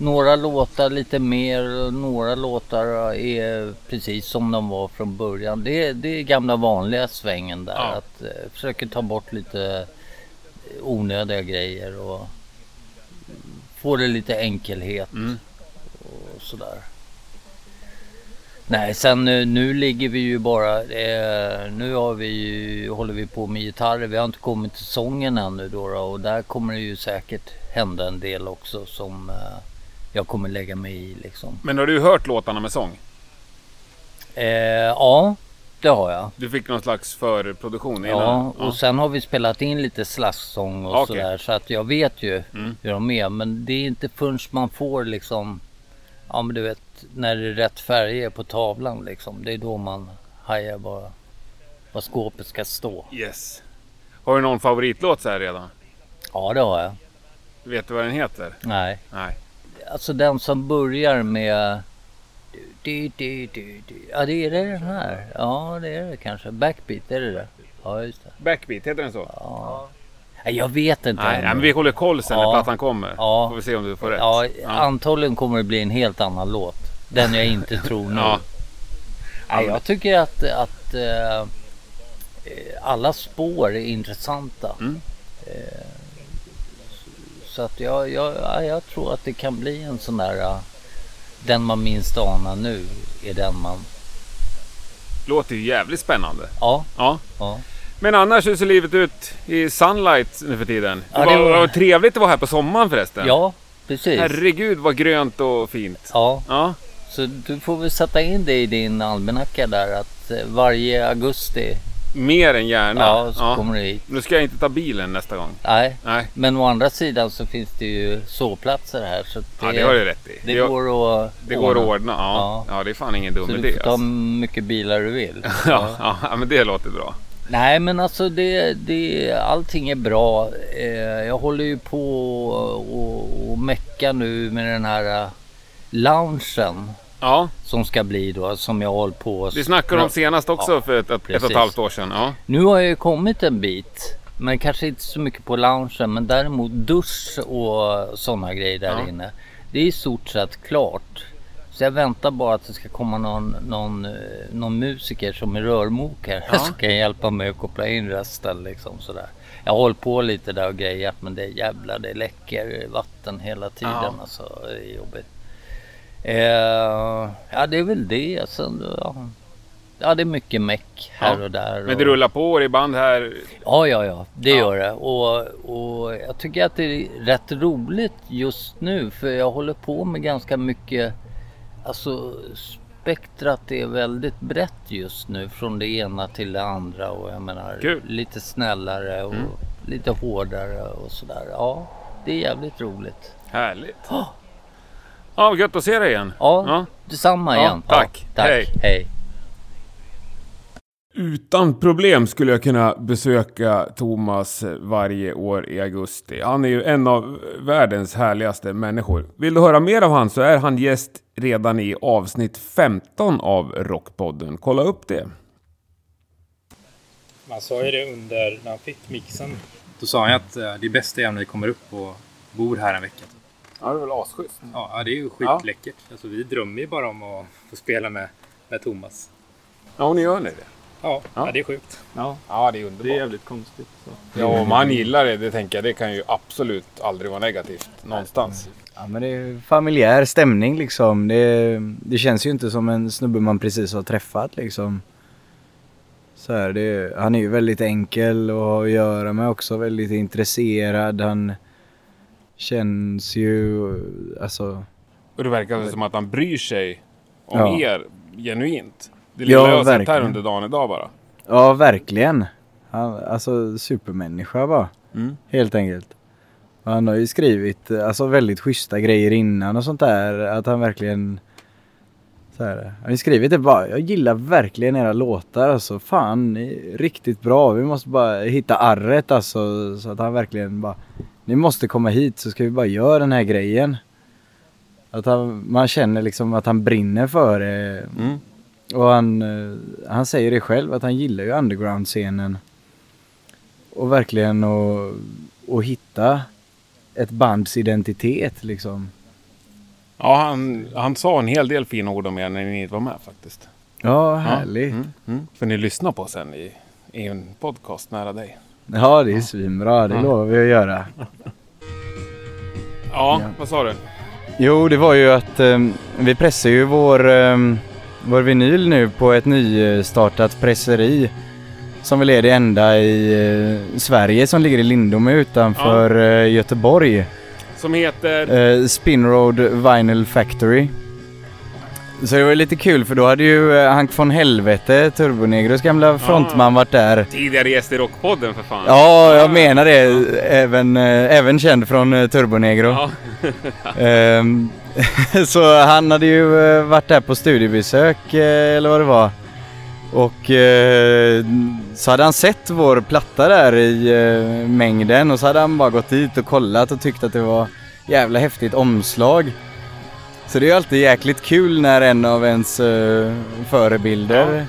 E: några låtar lite mer och några låtar är precis som de var från början. Det, det är gamla vanliga svängen där.
B: Ja.
E: Att eh, försöka ta bort lite onödiga grejer och få det lite enkelhet
B: Mm.
E: och sådär. Nej, sen nu, nu ligger vi ju bara. Eh, nu har vi ju, håller vi på med gitarrer. Vi har inte kommit till sången ännu då, då och där kommer det ju säkert hända en del också som eh, jag kommer lägga mig i liksom.
B: Men har du hört låtarna med sång?
E: Eh, ja, det har jag.
B: Du fick någon slags förproduktion innan?
E: Ja, och sen har vi spelat in lite slagsång och
B: Okej.
E: sådär. Så att jag vet ju
B: Mm.
E: hur de är. Men det är inte förrän man får liksom, ja men du vet, när det är rätt färger på tavlan liksom. Det är då man hajar vad, vad skåpet ska stå.
B: Yes. Har du någon favoritlåt så här redan?
E: Ja, det har jag.
B: Vet du vad den heter?
E: Nej,
B: Nej.
E: Alltså den som börjar med du, du, du. Ja, det är det den här. Ja, det är det kanske. Backbeat, är det det? Ja, just det.
B: Backbeat, heter den så?
E: Ja. Nej, Jag vet inte.
B: Nej, ja, men vi håller koll sen när
E: Ja.
B: plattan kommer.
E: Ja.
B: Får vi se om du får rätt.
E: Ja, antagligen kommer det bli en helt annan låt. Den jag inte tror nu.
B: Ja.
E: Nej, jag tycker att, att eh, alla spår är intressanta.
B: Mm.
E: Eh, så att jag, jag, ja, jag tror att det kan bli en sån där... eh, den man minst anar nu är den man...
B: Låter ju jävligt spännande.
E: Ja,
B: Ja.
E: ja.
B: Men annars hur ser livet ut i Sunlight nu för tiden?
E: Ja,
B: det var,
E: var-
B: trevligt det var här på sommaren förresten.
E: ja precis.
B: Herregud vad grönt och fint.
E: Ja,
B: Ja.
E: så du får väl sätta in det i din almanacka där att eh, varje augusti
B: Mer än gärna.
E: ja, så kommer du hit.
B: Nu ska jag inte ta bilen nästa gång.
E: Nej,
B: Nej.
E: Men å andra sidan så finns det ju sovplatser här. Så det,
B: Ja, det har du rätt i.
E: det
B: Det,
E: går att
B: det går att ordna. Ja.
E: Ja.
B: ja, det är fan ingen dum
E: Så du
B: idé.
E: får ta
B: Alltså.
E: mycket bilar du vill.
B: Ja, ja, men det låter bra.
E: Nej men alltså det, det, allting är bra. Eh, jag håller ju på och, och mecka nu med den här uh, loungen.
B: Ja,
E: Som ska bli då, som jag håller på.
B: vi snackade om senast också
E: Ja,
B: för ett, ett, ett och ett halvt år sedan. Ja.
E: Nu har jag ju kommit en bit. Men kanske inte så mycket på loungen. Men däremot dusch och sådana grejer där
B: Ja.
E: inne. Det är i stort sett klart. Så jag väntar bara att det ska komma någon, någon, eh, någon musiker som är rörmokare.
B: Ja.
E: Som kan hjälpa mig att koppla in rösten liksom sådär. Jag har hållit på lite där och grejat men det är jävla det läcker vatten hela tiden.
B: Ja.
E: Alltså, det är jobbigt. Eh, ja det är väl det. Sen, ja. ja det är mycket meck här
B: Ja.
E: och där.
B: Men
E: och...
B: det rullar på i band här.
E: Ja, ja, ja, det
B: Ja.
E: gör det. Och, och jag tycker att det är rätt roligt just nu för jag håller på med ganska mycket, alltså spektrat är väldigt brett just nu från det ena till det andra och jag menar
B: Kul.
E: lite snällare och
B: Mm.
E: lite hårdare och sådär. Ja, det är jävligt roligt.
B: Härligt.
E: Ja.
B: Ja, gött att se dig igen.
E: Ja,
B: Ja.
E: detsamma
B: Ja,
E: igen.
B: tack.
E: tack.
B: Hej.
E: Hej.
B: Utan problem skulle jag kunna besöka Thomas varje år i augusti. Han är ju en av världens härligaste människor. Vill du höra mer av han så är han gäst redan i avsnitt 15 av Rockpodden. Kolla upp det.
F: Man sa ju det under när han fick mixen. Då sa han att eh, det bästa är om ni kommer upp och bor här en vecka.
B: Ja, det är väl asschysst.
F: Ja, ja, det är ju skitläckert. Alltså, vi drömmer ju bara om att få spela med, med Thomas.
B: Ja, ni gör ni det?
F: Ja,
B: Ja.
F: ja. det är sjukt.
C: Ja,
B: Ja, det är underbart.
C: det är jävligt konstigt. Så.
B: Ja, om man gillar det, det tänker jag, det kan ju absolut aldrig vara negativt någonstans.
A: Ja men det är familjär stämning liksom. Det, det känns ju inte som en snubbe man precis har träffat liksom. Så här, det, han är ju väldigt enkel att ha att göra med också. Väldigt intresserad. Han känns ju, alltså.
B: Och det verkar som att han bryr sig om
A: Ja.
B: er genuint. Det
A: Ja,
B: lilla jag har sett här under dagen idag bara.
A: Ja verkligen. Han, alltså supermänniska bara.
B: Mm.
A: Helt enkelt. Och Han har ju skrivit alltså, väldigt schyssta grejer innan och sånt där. Att han verkligen... Så här, han har ju skrivit det bara. Jag gillar verkligen era låtar alltså. Fan, ni är riktigt bra. Vi måste bara hitta arret alltså. Så att han verkligen bara... Ni måste komma hit så ska vi bara göra den här grejen. Att han, man känner liksom att han brinner för det.
B: Mm.
A: Och han, eh, han säger det själv att han gillar ju underground-scenen. Och verkligen att, att hitta ett bands identitet liksom.
B: Ja, han, han sa en hel del fina ord om er när ni inte var med faktiskt.
A: Ja, härligt.
B: Ja, mm, mm. För ni lyssnar på sen i, i en podcast nära dig.
A: Ja, det är svinbra. Det
B: Ja.
A: lovar vi att göra.
B: Ja,
A: Ja.
B: vad sa du?
A: Jo, det var ju att eh, vi pressar ju vår, eh, vår vinyl nu på ett nystartat presseri. Som väl är det enda i eh, Sverige som ligger i Lindome utanför eh, Göteborg.
B: Som heter...
A: Eh, Spinroad Vinyl Factory. Så det var lite kul för då hade ju eh, Hank von Helvete, Turbonegros gamla frontman, varit där.
B: Tidigare gäst i Rockpodden för fan.
A: Ja, jag menar det. Även, eh, även känd från eh, Turbonegro.
B: Ja.
A: Ehm, så han hade ju varit där på studiebesök eller vad det var. Och eh, så hade han sett vår platta där i eh, mängden och så hade han bara gått dit och kollat och tyckt att det var jävla häftigt omslag. Så det är alltid jäkligt kul när en av ens eh, förebilder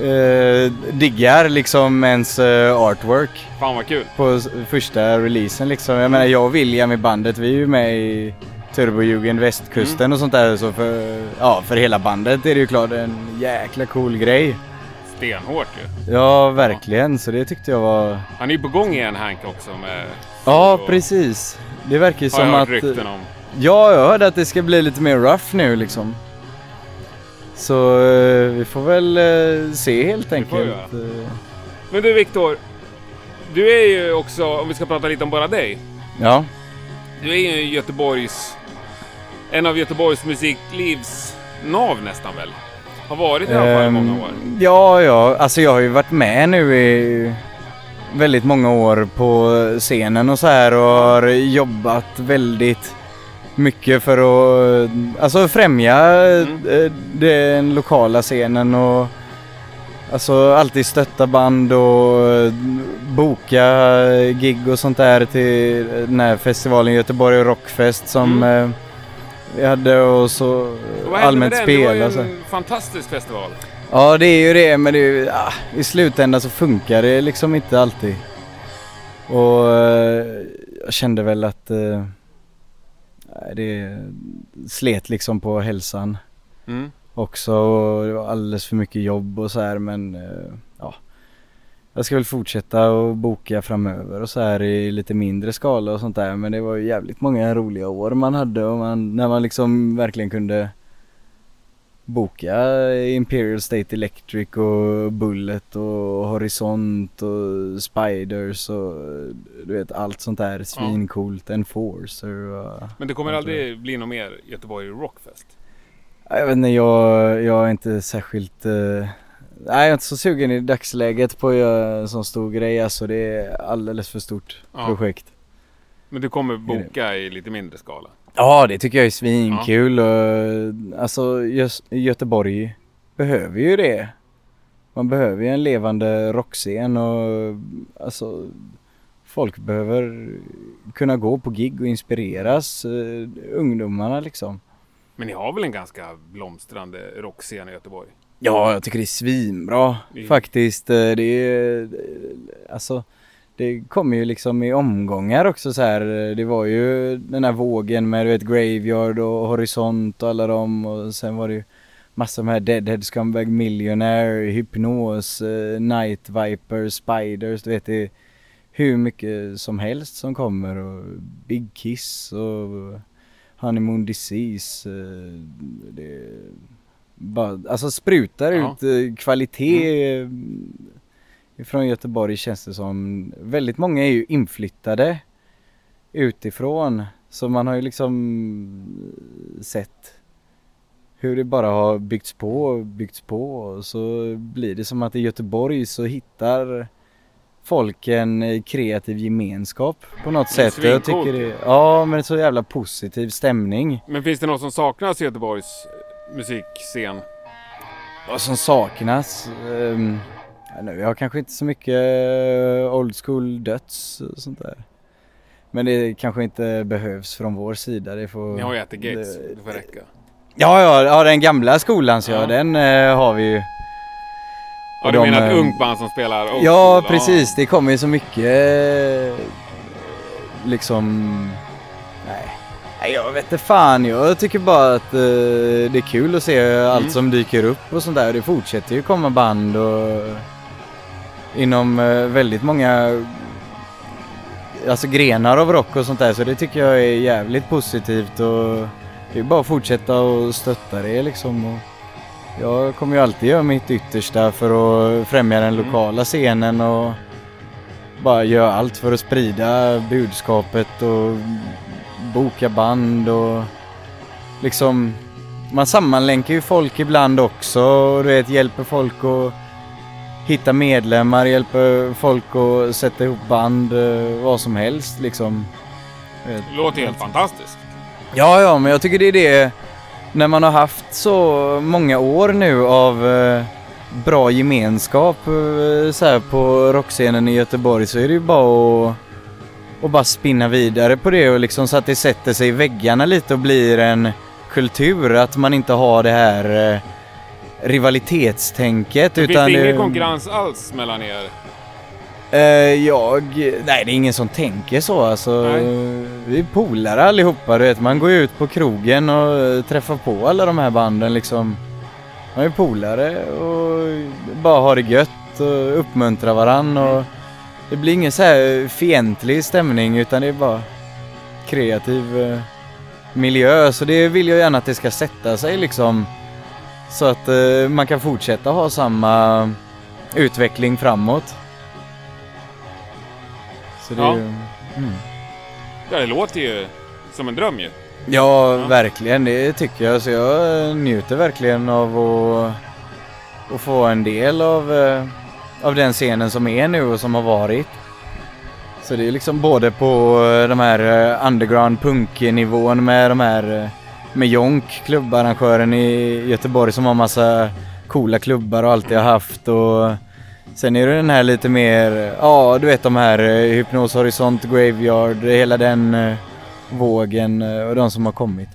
A: eh, diggar liksom ens eh, artwork
B: Fan vad kul.
A: på första releasen liksom. Jag menar jag och William i bandet, vi är ju med i Turbojugend västkusten och sånt där så för, ja, för hela bandet är det ju klart en jäkla cool grej.
B: Stenhårt ju.
A: Ja, verkligen. Så det tyckte jag var...
B: Han är ju på gång igen Hank också med...
A: Ja,
B: och-
A: precis. Det verkar ju
B: Har jag
A: som
B: hört
A: att...
B: rykten om.
A: Ja, jag hörde att det ska bli lite mer rough nu liksom. Så eh, vi får väl eh, se helt enkelt. Eh,
B: Men du Viktor. Du är ju också, om vi ska prata lite om bara dig.
A: Ja.
B: Du är ju Göteborgs... En av Göteborgs musiklivs nav nästan väl? Har varit i alla fall i många år.
A: Ehm, Ja, ja. Alltså jag har ju varit med nu i väldigt många år på scenen och så här och har jobbat väldigt mycket för att alltså främja
B: Mm.
A: eh, den lokala scenen och alltså alltid stötta band och eh, boka gig och sånt där till den här festivalen Göteborg Rockfest som eh, vi hade och så
B: Och
A: allmänt
B: den? Det var ju
A: så.
B: en fantastisk festival.
A: Ja det är ju det men det är ju, ah, i slutändan så funkar det liksom inte alltid. Och jag kände väl att det slet liksom på hälsan
B: Mm.
A: också och det var alldeles för mycket jobb och så här men eh, ja. Jag ska väl fortsätta och boka framöver och så här i lite mindre skala och sånt där men det var ju jävligt många roliga år man hade och man, när man liksom verkligen kunde boka Imperial State Electric och Bullet och Horisont och Spiders och du vet allt sånt där svincoolt, Enforcer och
B: Men det kommer aldrig bli något mer Göteborg Rockfest?
A: Jag vet inte, jag, jag är inte särskilt... eh, nej, jag är inte så sugen i dagsläget på att göra en sån stor grej. Alltså det är alldeles för stort
B: Ja.
A: projekt.
B: Men du kommer boka i lite mindre skala?
A: Ja, det tycker jag är svinkul. Och, alltså Göteborg behöver ju det. Man behöver ju en levande rockscen och alltså folk behöver kunna gå på gig och inspireras. eh, ungdomarna liksom.
B: Men ni har väl en ganska blomstrande rockscen i Göteborg?
A: Ja, jag tycker det är svinbra
B: är-
A: faktiskt. Eh, Det är, alltså, det kommer ju liksom i omgångar också så här. Det var ju den här vågen med du vet Graveyard och Horisont och alla dem och sen var det ju massa med Deadhead Scumbag Millionaire, Hypnos, eh, Night Viper, Spiders, du vet det hur mycket som helst som kommer och Big Kiss och Honeymoon Disease. eh, Det bara, alltså sprutar
B: Ja.
A: ut eh, kvalitet eh, från Göteborg känns det som. Väldigt många är ju inflyttade utifrån. Så man har ju liksom sett hur det bara har byggts på och byggts på och så blir det som att i Göteborg så hittar folk en kreativ gemenskap på något sätt. Och Jag tycker det, ja men så jävla positiv stämning.
B: Men finns det något som saknas i Göteborgs musikscen?
A: Vad som saknas? Um, nu, jag har kanske inte så mycket eh, old school döds och sånt där. Men det kanske inte behövs från vår sida. Det får,
B: Ni har ju Äter Gates,
A: det-
B: det får räcka.
A: Ja, ja, ja den gamla skolan så ja,
B: Ja.
A: den eh, har vi ju.
B: Ja,
A: Och
B: du
A: de,
B: menar ett
A: eh,
B: ungt band som spelar old
A: Ja,
B: school?
A: precis. Det kommer ju så mycket liksom... Nej. Nej, jag vet inte fan. Jag tycker bara att eh, det är kul att se
B: Mm.
A: allt som dyker upp och sånt där. Det fortsätter ju komma band och inom eh, väldigt många alltså grenar av rock och sånt där. Så det tycker jag är jävligt positivt och det är bara att fortsätta och stötta det liksom. Och jag kommer ju alltid göra mitt yttersta för att främja den
B: Mm.
A: lokala scenen och bara göra allt för att sprida budskapet och boka band och liksom man sammanlänkar ju folk ibland också och du vet hjälper folk att hitta medlemmar, hjälper folk att sätta ihop band, eh, vad som helst liksom. Vet.
B: Det låter helt fantastiskt.
A: Ja, ja, men jag tycker det är det när man har haft så många år nu av eh, bra gemenskap eh, så här på rockscenen i Göteborg så är det ju bara att, att bara spinna vidare på det och liksom så att det sätter sig i väggarna lite och blir en kultur. Att man inte har det här eh, rivalitetstänket.
B: Finns
A: utan
B: det ingen
A: det-
B: konkurrens alls mellan er?
A: Eh, jag, nej det är ingen som tänker så alltså.
B: Nej.
A: Vi är polare allihopa du vet. Man går ju ut på krogen och träffar på alla de här banden liksom. Man är polare och bara har det gött och uppmuntrar varann och det blir ingen så här fientlig stämning utan det är bara kreativ eh, miljö. Så det vill jag gärna att det ska sätta sig liksom. Så att eh, man kan fortsätta ha samma utveckling framåt. Så det
B: Ja.
A: mm.
B: Ja, det låter ju som en dröm ju.
A: Ja,
B: Ja.
A: verkligen. Det tycker jag. Så jag njuter verkligen av att, att få en del av, eh, av den scenen som är nu och som har varit. Så det är liksom både på eh, de här eh, underground punk-nivån med de här med Jonk, klubbarrangören i Göteborg som har massa coola klubbar och alltid har haft och sen är det den här lite mer, ja du vet de här eh, Hypnos Horisont, Graveyard, hela den eh, vågen eh, och de som har kommit.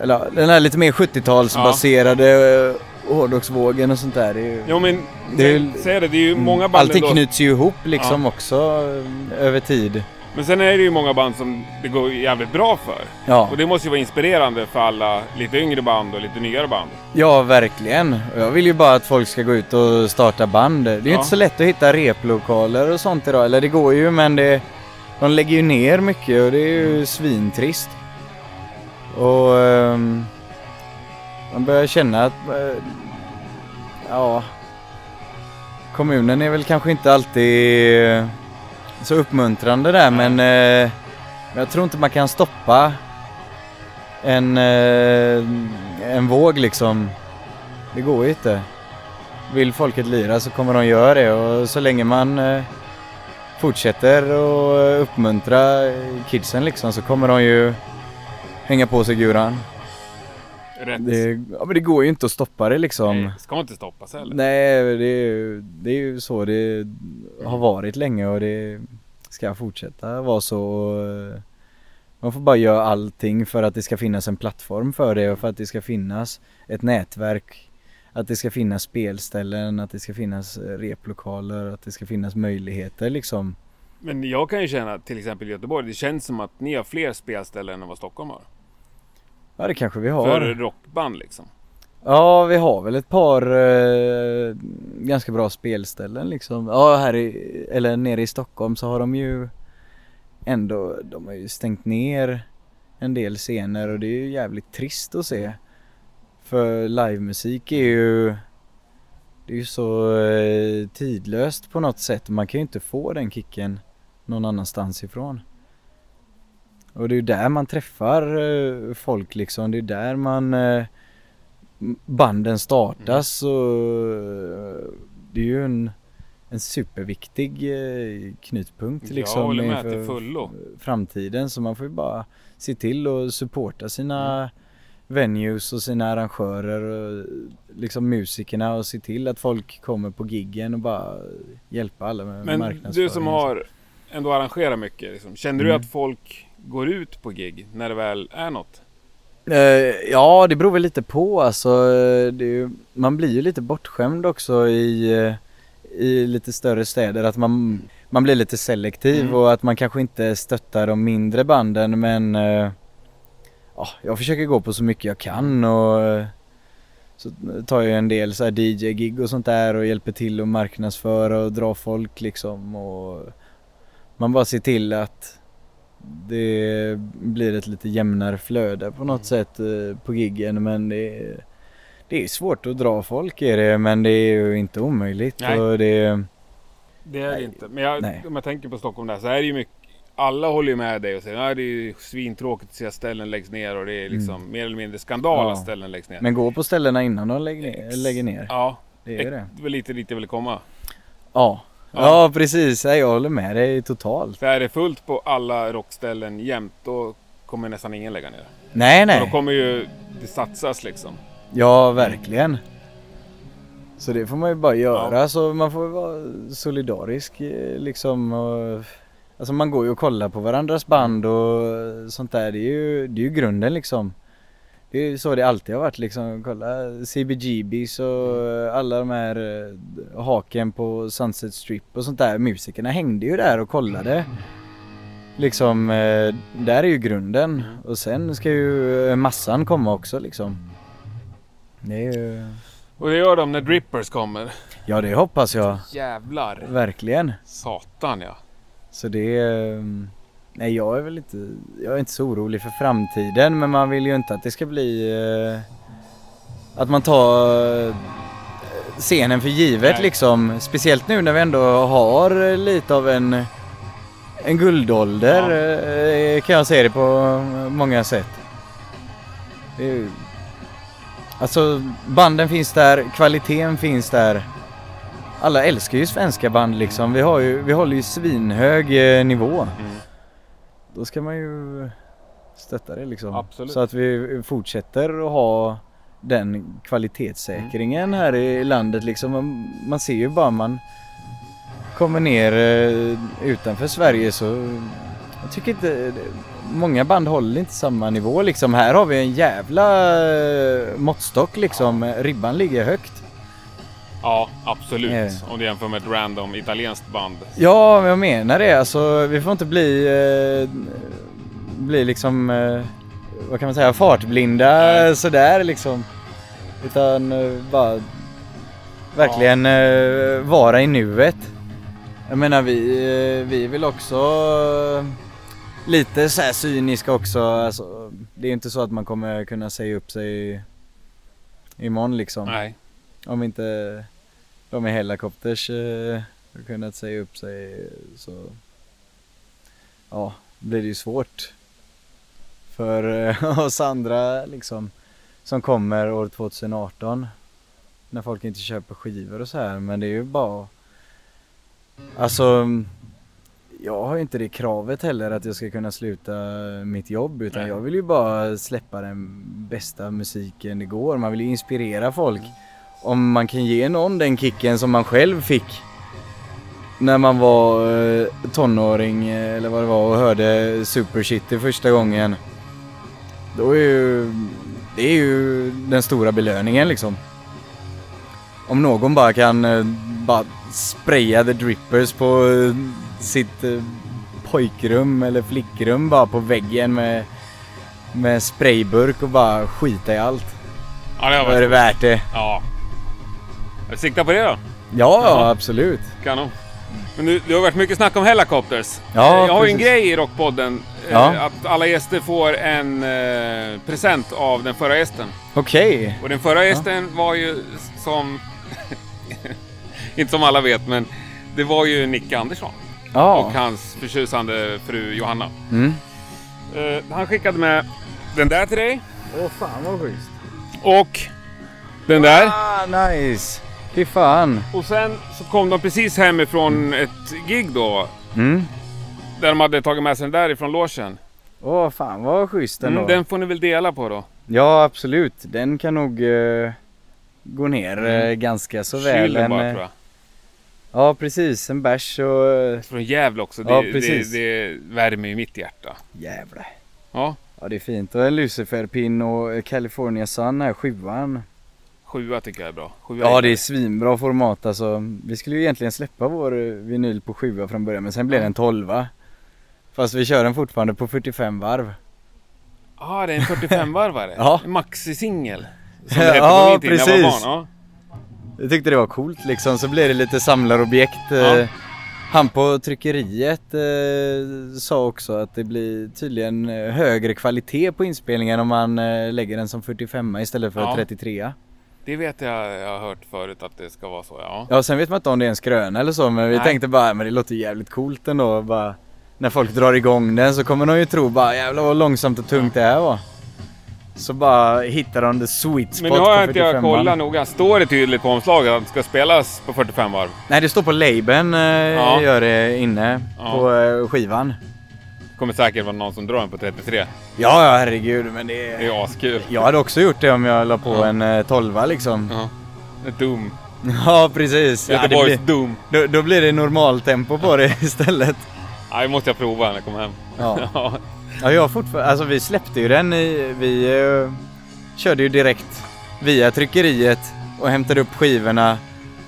A: Eller ja, den här lite mer 70-talsbaserade ja. hårdrocksvågen och sånt där. Det är ju,
B: Jo men,
A: Det är
B: säg- det, det är ju många band
A: Allting
B: ändå.
A: knyts ju ihop liksom också eh, över tid.
B: Men sen är det ju många band som det går jävligt bra för.
A: Ja,
B: Och det måste ju vara inspirerande för alla lite yngre band och lite nyare band.
A: ja verkligen. Jag vill ju bara att folk ska gå ut och starta band. Det är ju
B: Ja.
A: inte så lätt att hitta replokaler och sånt idag. Eller det går ju men det, de lägger ju ner mycket och det är ju svintrist. Och ehm, man börjar känna att eh, ja kommunen är väl kanske inte alltid eh, så uppmuntrande där men eh, jag tror inte man kan stoppa en, eh, en våg liksom. Det går ju inte. Vill folket lira så kommer de göra det och så länge man eh, fortsätter och uppmuntra kidsen liksom så kommer de ju hänga på sig guran.
B: Rätt.
A: Det, ja, men det går ju inte att stoppa det liksom.
B: Nej, det ska inte stoppas heller.
A: Nej, det det är ju så det har varit länge och det ska fortsätta vara så. och Man får bara göra allting för att det ska finnas en plattform för det och för att det ska finnas ett nätverk. Att det ska finnas spelställen, att det ska finnas eh, replokaler, att det ska finnas möjligheter liksom.
B: Men jag kan ju känna, till exempel i Göteborg, det känns som att ni har fler spelställen än vad Stockholm har.
A: Ja det kanske vi har.
B: För rockband liksom.
A: Ja, vi har väl ett par eh, ganska bra spelställen liksom. Ja, här i, eller nere i Stockholm så har de ju ändå, de har ju stängt ner en del scener och det är ju jävligt trist att se. För livemusik är ju, det är ju så eh, tidlöst på något sätt. Man kan ju inte få den kicken någon annanstans ifrån. Och det är ju där man träffar eh, folk liksom. Det är där man eh, banden startas och eh, det är ju en, en superviktig eh, knutpunkt
B: Jag
A: liksom
B: håller med till fullo.
A: framtiden. Så man får ju bara se till och supporta sina venues och sina arrangörer och liksom musikerna och se till att folk kommer på giggen och bara hjälpa alla med
B: Men
A: marknadsföring.
B: du som har ändå arrangerat mycket, liksom, känner du
A: Mm.
B: att folk går ut på gig när det väl är något?
A: Eh, ja, det beror väl lite på alltså. eh, ju, man blir ju lite bortskämd också i, eh, i lite större städer. Att man, man blir lite selektiv
B: Mm.
A: och att man kanske inte stöttar de mindre banden men ja, jag försöker gå på så mycket jag kan och så tar jag en del så DJ-gig och sånt där och hjälper till att marknadsföra och dra folk liksom och man bara ser till att det blir ett lite jämnare flöde på något sätt eh, på giggen men det är, det är svårt att dra folk är det men det är ju inte omöjligt
B: Nej.
A: och det
B: Det är det inte. Men jag, om jag tänker på Stockholm där så är det ju mycket alla håller ju med dig och säger att det är svintråkigt att se att ställen läggs ner och det är liksom mer eller mindre skandal
A: Mm. Ja.
B: att ställen läggs ner.
A: Men gå på ställena innan de lägger ner, lägger ner.
B: Ja,
A: Det är det.
B: det var lite dit jag ville komma.
A: Ja.
B: Ja.
A: Ja precis, Nej, jag håller med dig totalt.
B: För är det fullt på alla rockställen jämt då kommer nästan ingen lägga ner.
A: Nej
B: Och då
A: nej.
B: kommer ju det satsas liksom.
A: Ja verkligen. Så det får man ju bara göra.
B: Ja.
A: Så man får vara solidarisk eh, liksom. Och, alltså man går ju och kollar på varandras band och sånt där. Det är ju, det är ju grunden liksom. Det är så det alltid har varit liksom. Kolla CBGBs och alla de här eh, haken på Sunset Strip och sånt där. Musikerna hängde ju där och kollade. Liksom, eh, där är ju grunden. Och sen ska ju eh, massan komma också liksom. Det är ju...
B: Och det gör de när Drippers kommer.
A: Ja det hoppas jag.
B: Jävlar.
A: Verkligen.
B: Satan ja.
A: Så det är... Nej jag är väl inte... Jag är inte så orolig för framtiden men man vill ju inte att det ska bli... eh, Att man tar eh, scenen för givet
B: Nej.
A: liksom. Speciellt nu när vi ändå har eh, lite av en... En guldålder eh, kan jag säga det på många sätt. Ju... Alltså banden finns där, kvaliteten finns där. Alla älskar ju svenska band liksom. Vi, har ju, vi håller ju svinhög nivå.
B: Mm.
A: Då ska man ju stötta det liksom.
B: Absolut.
A: Så att vi fortsätter att ha den kvalitetssäkringen här i landet liksom. Man, man ser ju bara man kommer ner eh, utanför Sverige så jag tycker inte Många band håller inte samma nivå liksom. Här har vi en jävla måttstock liksom. Ribban ligger högt.
B: Ja, absolut.
A: Eh.
B: Om du jämför med ett random italienskt band.
A: Ja, jag menar det. Alltså, vi får inte bli, eh, bli liksom, eh, vad kan man säga, fartblinda
B: Nej.
A: sådär liksom. Utan eh, bara verkligen eh, vara i nuet. Jag menar vi, eh, vi vill också eh, lite så här cyniska också. Alltså, det är inte så att man kommer kunna säga upp sig imorgon liksom.
B: Nej.
A: Om inte de i Hellacopters eh, kunnat säga upp sig så ja, blir det ju svårt för eh, oss andra liksom som kommer år 2018 när folk inte köper skivor och så här men det är ju bara alltså jag har ju inte det kravet heller att jag ska kunna sluta mitt jobb utan
B: Nej.
A: jag vill ju bara släppa den bästa musiken det går. Man vill ju inspirera folk. Om man kan ge någon den kicken som man själv fick när man var eh, tonåring eh, eller vad det var och hörde Super City första gången. Då är ju, det är ju den stora belöningen liksom. Om någon bara kan eh, bara spraya the drippers på sitt pojkrum eller flickrum bara på väggen med, med sprayburk och bara skita i allt.
B: Ja, det har
A: Då är det värt det.
B: Ja. Jag siktar på det då.
A: Ja, ja absolut.
B: Kanon. Men nu, det har varit mycket snack om helicopters.
A: Ja,
B: jag har ju en grej i Rockpodden. eh,
A: Ja.
B: Att alla gäster får en eh, present av den förra gästen.
A: Okej.
B: Och den förra gästen var ju som... inte som alla vet, men det var ju Nicke Andersson. Och
A: Ja.
B: hans förtjusande fru Johanna.
A: Mm.
B: Eh, han skickade med den där till dig.
A: Åh fan vad schysst.
B: Och den där.
A: Ah, nice. Fy fan.
B: Och sen så kom de precis hemifrån ett gig då.
A: Mm.
B: Där de hade tagit med sig den där ifrån logen.
A: Åh fan vad schysst ändå.
B: Mm, den får ni väl dela på då.
A: Ja absolut. Den kan nog eh, gå ner eh, ganska så väl.
B: Kyl den
A: En,
B: bara
A: eh,
B: tror jag.
A: Ja precis, en bärs och...
B: Från Gävle också. Det,
A: Ja,
B: det,
A: precis.
B: det värmer ju mitt hjärta.
A: Jävlar.
B: Ja,
A: Ja det är fint. Och en luciferpin och eh, California Sun här, sjuan.
B: Sjua tycker jag är bra. Sjua
A: Ja det är
B: bra.
A: svinbra format alltså. Vi skulle ju egentligen släppa vår eh, vinyl på sjua från början men sen blev det en tolva. Fast vi kör den fortfarande på 45 varv.
B: Ja, det är en 45-varvare.
A: Ja.
B: Maxi-singel. Som det hette
A: Ja,
B: på min tid när jag var barn. Ja.
A: Jag tyckte det var coolt liksom, så blev det lite samlarobjekt. eh,
B: Ja.
A: Han på tryckeriet eh, sa också att det blir tydligen eh, högre kvalitet på inspelningen om man eh, lägger den som 45 istället för
B: Ja.
A: 33.
B: Det vet jag, jag har hört förut att det ska vara så. Ja.
A: Ja sen vet man inte om det är en skröna eller så men vi
B: Nej.
A: tänkte bara men det låter jävligt coolt ändå bara När folk drar igång den så kommer de ju tro bara jävlar vad långsamt och tungt det här var. Så bara hittar de the sweet spot
B: Men nu har jag inte jag
A: 45
B: kollat noga. Står det tydligt på omslaget att det ska spelas på 45 varv?
A: Nej det står på labeln eh,
B: Ja.
A: gör det inne
B: Ja.
A: på eh, skivan.
B: Kommer säkert vara någon som drar den på 33.
A: Ja ja herregud men det
B: Det är askul.
A: Jag hade också gjort det om jag la på
B: Ja.
A: en eh, 12 liksom.
B: Ja. Ett Doom.
A: Ja precis. Ja,
B: Göteborgs
A: blir,
B: Doom.
A: då, då blir det normaltempo på det istället.
B: Ja, det måste jag prova när jag kommer hem.
A: Ja.
B: Ja.
A: Ja, jag fortfarande, alltså vi släppte ju den i, vi eh, körde ju direkt via tryckeriet och hämtade upp skivorna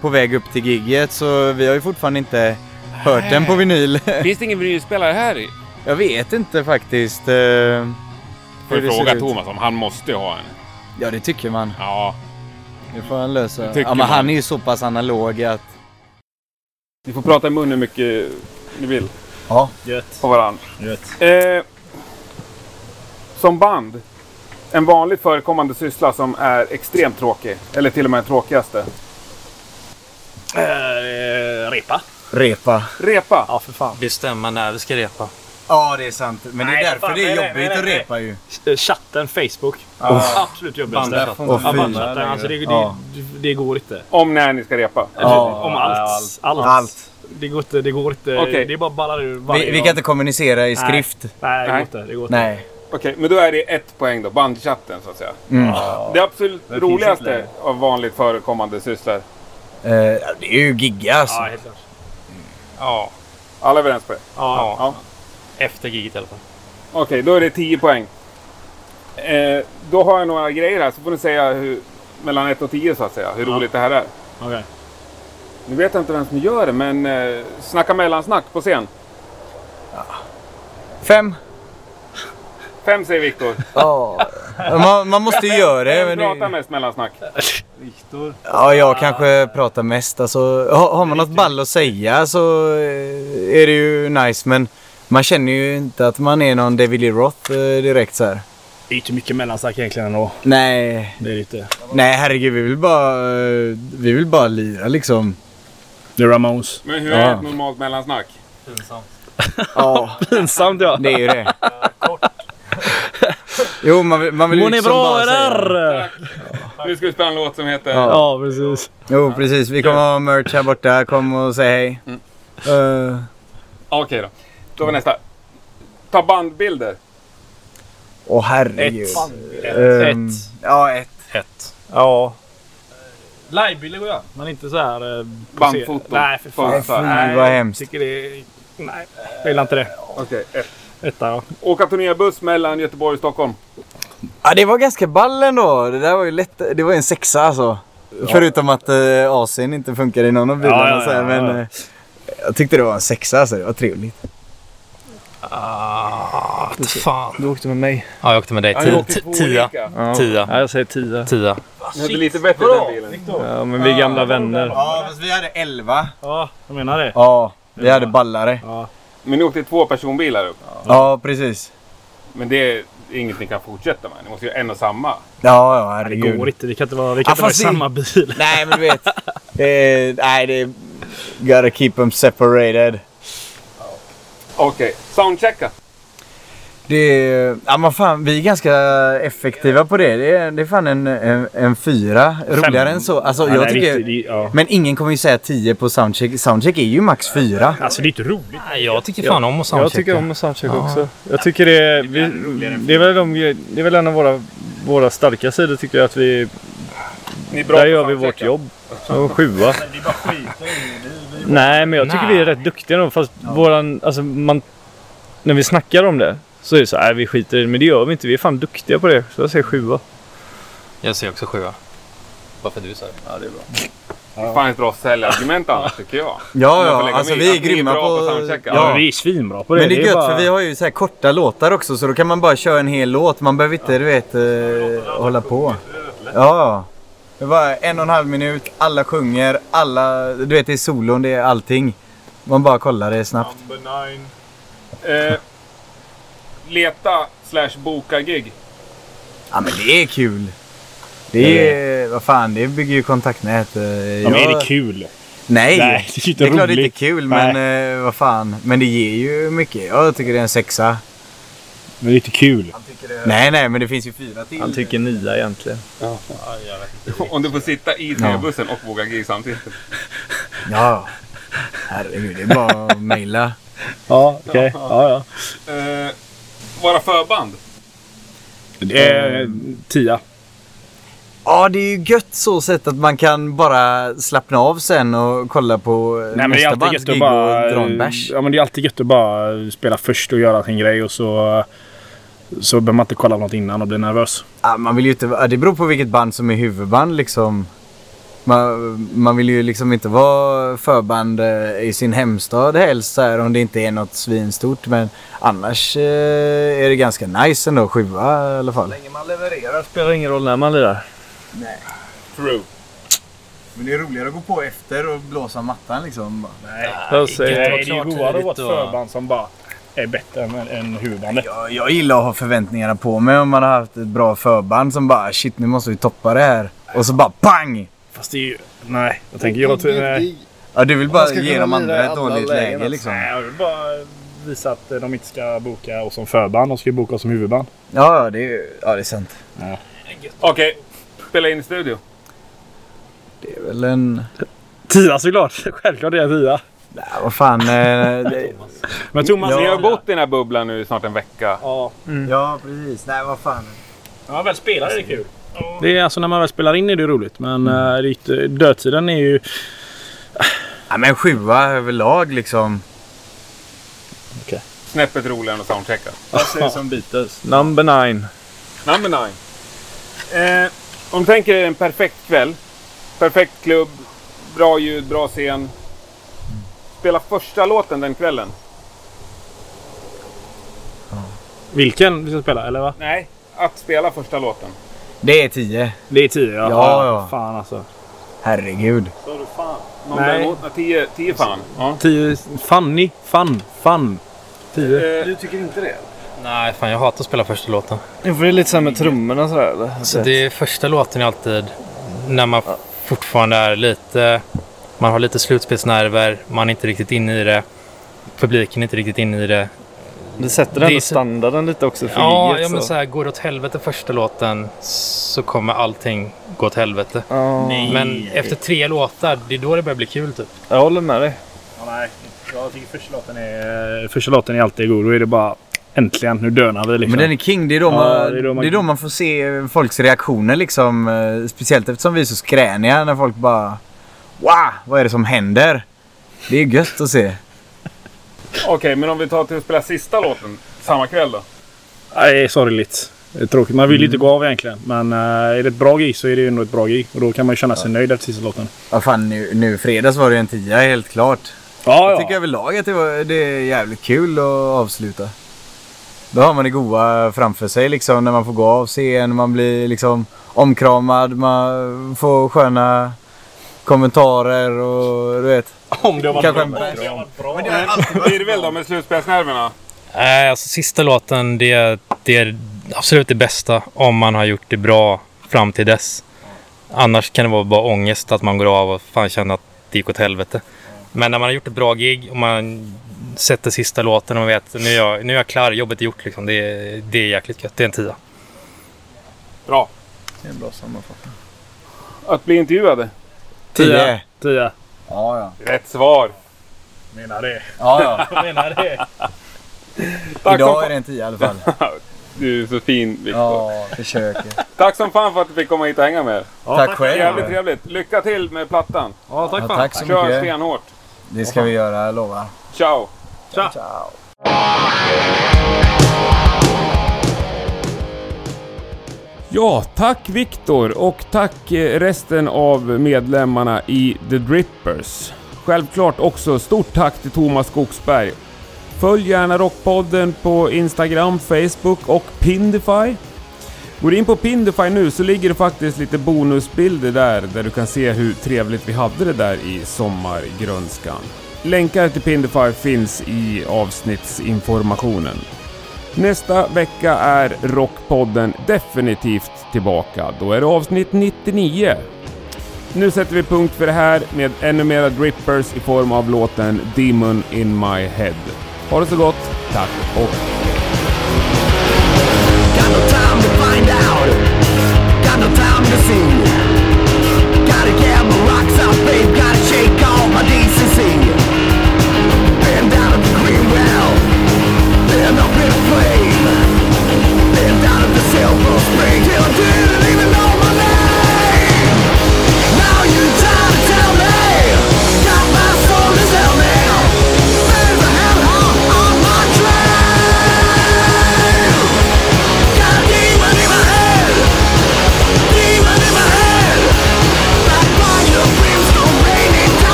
A: på väg upp till gigget så vi har ju fortfarande inte hört den på vinyl.
B: Finns det ingen vinylspelare här i?
A: Jag vet inte faktiskt. Eh,
B: Får fråga. Thomas om han måste ha en.
A: Ja det tycker man.
B: Ja.
A: Det får han lösa.
B: Tycker
A: Ja men
B: man.
A: han är ju så pass analog att...
B: Ni får prata i mun hur mycket ni vill
A: Ja.
C: Gött.
B: på varandra.
C: Gött.
B: Eh, som band. En vanligt förekommande syssla som är extremt tråkig. Eller till och med den tråkigaste.
C: Eh, repa.
A: Repa.
B: Repa.
C: Ja, för fan.
G: Bestämma när vi ska repa.
A: Ja det är sant. Men
C: Nej,
A: det är därför
C: fan,
A: det är
C: nej, nej,
A: jobbigt
C: nej,
A: att
C: nej.
A: repa ju.
C: Eh, Chatten, Facebook. Absolut jobbigaste. Ja,
A: fy.
C: bandchatten. Alltså, det, det,
A: Ja.
C: det, går inte.
B: Om när ni ska repa.
A: Ja.
C: Om allt. Allt.
A: Allt.
C: Det går inte. Det går inte.
B: Okej.
C: Det är bara ballar ur varje
A: Vi, vi
C: gång.
A: kan inte kommunicera i
C: Nej.
A: skrift.
C: Nej, det går
B: Nej.
C: inte. Det går inte.
A: Nej.
B: Okej, men då är det ett poäng då. Bandchatten så att säga.
A: Mm.
B: Det absolut
C: finns
B: roligaste av vanligt förekommande sysslor.
A: Eh, det är ju gigga alltså.
C: Ja, helt klart.
G: Ja.
B: Alla är överens på det?
C: Ja.
B: Ja.
G: Efter giget i alla fall.
B: Okej, då är det 10 poäng. Eh, då har jag några grejer här så får ni säga hur, mellan 1 och 10 så att säga. Hur
C: Ja.
B: roligt det här är.
C: Okej.
B: Nu vet jag inte vem som gör det men eh, snacka mellansnack på scen.
A: Fem.
B: Fem säger Viktor.
A: Ja. man, man måste ju göra det.
B: Vem pratar
A: det
B: mest mellansnack?
C: Viktor.
A: ja, jag kanske pratar mest. Alltså, har, har man något ball att säga så eh, är det ju nice. Men man känner ju inte att man är någon David Lee Roth eh, direkt så här.
C: Det är inte mycket mellansnack egentligen ändå.
A: Nej,
C: Det är lite.
A: nej herregud. Vi vill bara, eh, vi vill bara lira liksom.
C: The Ramones.
B: Men hur
A: Ja.
B: är ett normalt mellansnack?
G: Pinsamt.
A: Ja,
C: Pinsamt ja.
A: det är ju det. Jo, man vill, man vill
C: Mår ni
A: liksom
C: bra
A: bara säga-
C: eller?
B: Nu ska vi spela en låt som heter...
A: Ja.
C: Ja, precis.
A: Jo, precis. Vi kommer ha merch här borta. Kom och säg hej.
B: Mm.
A: Eh,
B: Okej då. Då var nästa. Ta bandbilder.
A: Åh herregud.
C: Ett.
A: Ehm, Ja, ett.
G: Ett.
C: Ja. Livebilder går jag. Men inte så här... Eh,
B: Bandfoton.
C: Nej, för fan.
B: Nej, fy,
C: Nej,
A: vad hemskt.
C: Tycker det är... Nej, jag gillar inte det.
B: Okej, ett.
C: Etta då.
B: Åka turnébuss mellan Göteborg och Stockholm.
A: Ja, det var ganska ball ändå. Det där var ju lätt. Det var en sexa alltså. Förutom att eh, AC'n inte funkar i någon av bilarna.
C: Ja, ja, ja,
A: men
C: ja.
A: eh, jag tyckte det var en sexa alltså. Det var trevligt.
G: Ah, fan.
C: Du åkte med mig.
G: Ja, jag åkte med dig.
B: Ja,
G: Tia.
B: två
G: Tia. Tia.
C: Ja, jag säger tio.
G: Tia.
B: Ni hade lite bättre den bilen.
C: Ja, men vi är gamla vänner.
A: Ja, fast vi hade 11.
C: Ja, jag menar det.
A: Ja, vi hade ballare.
B: Men ni åkte två personbilar upp.
A: Ja, precis.
B: Men det är inget ni kan fortsätta med. Ni måste ju ha en och samma.
A: Ja, ja,
C: Det
A: herregud.
C: går inte. Vi kan inte vara, vi kan
A: Ja,
C: inte vara i
A: det-
C: samma bil.
A: Nej, men du vet. det, nej, det är... Gotta keep them separated.
B: Okej, soundchecka.
A: Det är, ja men fan, vi är ganska effektiva på det. Det är, det är fan en, en, en fyra. Roligare än så. Alltså,
C: Ja,
A: jag
C: nej,
A: tycker...
C: riktigt, ja.
A: Men ingen kommer ju säga 10 på soundcheck. Soundcheck är ju max 4.
C: Alltså det är inte roligt.
G: Nej, jag tycker fan om att
C: Jag
G: soundchecka.
C: tycker om soundcheck också. Jag tycker det är, vi, det är väl de, det är väl en av våra, våra starka sidor tycker jag att vi,
B: Ni är bra
C: där gör vi
B: soundchecka.
C: vårt jobb. Och sjua. Nej men jag tycker
G: Nej.
C: vi är rätt duktiga då. Fast våran, alltså man, när vi snackar om det så är det så här, vi skiter i det. Men det gör vi inte. Vi är fan duktiga på det. Så jag säger sjua.
G: Jag ser också sjua. Bara för att du sa det. Ja, det är bra.
B: Det är fan ett bra säljargument annars tycker jag.
A: Ja, ja. Alltså vi är
B: att är
A: grymma på...
C: Ja,
A: Ja.
C: vi är svinbra på det.
A: Men det är gött
C: bara-
A: för vi har ju så här korta låtar också så då kan man bara köra en hel låt. Man behöver inte, du vet, eh, hålla på. Ja. Det var en och en halv minut, alla sjunger, alla... Du vet det är solon, det är allting. Man bara kollar det snabbt.
B: Eh, leta slash boka gig.
A: Ja men det är kul. Det är... Vad fan, det bygger ju kontaktnät. eh,
C: Ja, men är det kul?
A: Nej,
C: Nej, det är inte
A: det är klart det inte är kul men eh, vad fan. Men det ger ju mycket. Jag tycker det är en sexa.
C: Men det är inte kul.
A: Nej nej men det finns ju fyra till.
C: Han tycker nia egentligen.
B: Om du får sitta i TV-bussen och boka gig samtidigt.
A: Ja. Herregud, det är bara att mejla.
C: Ja, okej. Ja, ja.
B: Eh, våra förband.
C: Det är tia.
A: Ja, det är ju gött så sätt att man kan bara slappna av sen och kolla på
C: Nej, men det är
A: nästa
C: alltid
A: bands gig och dra en bärs.
C: Ja, men det är alltid gött att bara spela först och göra sin grej och så... Så behöver man inte kolla något innan och bli nervös.
A: Ja, man vill ju inte, ja, det beror på vilket band som är huvudband liksom. Man, man vill ju liksom inte vara förband eh, i sin hemstad helst så här, om det inte är något svinstort. Men annars eh, är det ganska nice ändå. Sjua i alla fall.
C: länge man levererar spelar ingen roll när man lirar.
B: True.
A: Men det är roligare att gå på efter och blåsa mattan liksom.
C: Nej,
G: vara
C: det är godare att vara ett förband som bara är bättre än, än huvudbandet.
A: Jag, jag gillar att ha förväntningarna på mig om man har haft ett bra förband som bara shit nu måste vi toppa det här. Och så bara pang!
C: Fast det är ju... Nej, jag tänker jag... Nej,
A: Ja du vill bara ge de andra ett dåligt
H: lägen,
A: läge
H: alltså.
A: liksom.
C: nej, jag vill bara visa att de inte ska boka oss som förband. De ska ju boka oss som huvudband.
A: Ja, ja, det är, ja det är sant.
B: Okej, spela in i studio.
A: Det är väl en...
C: Tia såklart. Självklart är jag tia.
A: Nej, vad fan. Eh, det...
C: Men Thomas...
B: Ni har bott i den här bubblan nu i snart en vecka.
C: Ja.
A: Ja, precis. Nej, vad fan.
C: När man väl spelar är det kul. Det är alltså när man väl spelar in är det roligt. Men mm. äh, dödtiden är ju...
A: Ja, men sjua överlag liksom.
B: Snäppet roligare än att soundchecka.
C: Jag ser som Beatles. Number nine.
B: Number nine. Eh, om du tänker dig en perfekt kväll. Perfekt klubb. Bra ljud, bra scen. Spela första låten den kvällen.
C: Vilken vi ska spela, eller va?
B: Nej, att spela första låten.
A: Det är tio.
C: Det är tio, ja.
A: Ja, ja.
C: Fan alltså.
A: Herregud.
B: Sa du fan? Någon
C: Nej.
B: däremot? Tio, tio fan. Ja.
C: Tio... Funny. Fun. Fun. Tio.
B: Eh,
H: Du tycker inte det?
G: Nej, fan jag hatar att spela första låten.
H: Ja, för det är lite så med trummorna sådär eller?
G: Så det är första låten är alltid när man fortfarande är lite... Man har lite slutspelsnerver, man är inte riktigt inne i det. Publiken är inte riktigt inne i det.
H: Det sätter ändå standarden lite också för
G: Ja,
H: giget,
G: ja men
H: så.
G: så här, går det åt helvete första låten så kommer allting gå åt helvete.
H: Ja,
G: Men efter tre låtar, det är då det börjar bli kul typ.
H: jag håller med dig.
C: nej. Jag tycker första låten är... Första låten är alltid god. Då är det bara... Äntligen, nu dönar vi liksom.
A: Men den är king. Det är då,
C: Ja,
A: man,
C: det är då man-
A: det är då man får se folks reaktioner liksom. eh, Speciellt eftersom vi är så skräniga när folk bara Wow! Vad är det som händer? Det är gött att se.
B: Okej, men om vi tar till att spela sista låten samma kväll då?
C: Nej, sorgligt. Det är tråkigt. Man vill ju inte gå av egentligen. Men äh, är det ett bra gig så är det ju ändå ett bra gig. Och då kan man ju känna sig nöjd efter sista låten.
A: Vad fan nu, nu fredags var det en tia helt klart.
C: Ja,
A: Jag tycker överlag att det, var, det är jävligt kul att avsluta. Då har man det goa framför sig liksom när man får gå av scen, man blir liksom omkramad, man får sköna kommentarer och du vet.
B: Om det var
A: Kanske
B: bra.
A: en-
B: Men det är Blir det väl då med slutspelsnerverna?
G: Nej, alltså sista låten, det, det är absolut det bästa om man har gjort det bra fram till dess. Annars kan det vara bara ångest att man går av och fan känner att det gick åt helvete. Men när man har gjort ett bra gig och man sätter sista låten och man vet nu är jag, nu är jag klar, jobbet är gjort liksom. Det, är- det är jäkligt gött. Det är en tia.
B: Bra.
H: Det är en bra sammanfattning.
B: Att bli intervjuad?
A: Tio.
H: Tio.
A: Ja, ja.
B: Rätt svar.
H: Menar det.
A: ja, ja.
H: Menar det.
B: Tack
A: Idag är det en tio i alla fall.
B: Du är så fin Viktor.
A: Ja, försöker.
B: Tack som fan för att du fick komma hit och hänga med er.
A: Tack själv.
B: Jävligt trevligt. Lycka till med plattan.
H: Ja, tack
A: Ja,
H: fan.
A: tack så
B: Kör
A: mycket.
B: stenhårt.
A: Det ska vi göra, jag lovar.
B: Ciao!
H: Tja.
A: Ciao.
B: Ja, tack Viktor och tack eh, resten av medlemmarna i The Drippers. Självklart också stort tack till Thomas Skogsberg. Följ gärna Rockpodden på Instagram, Facebook och Pindify. Går du in på Pindify nu så ligger det faktiskt lite bonusbilder där, där du kan se hur trevligt vi hade det där i sommargrönskan. Länkar till Pindify finns i avsnittsinformationen. Nästa vecka är Rockpodden definitivt tillbaka. Då är det avsnitt 99. Nu sätter vi punkt för det här med ännu mera drippers i form av låten Demon in my head. Ha det så gott, tack och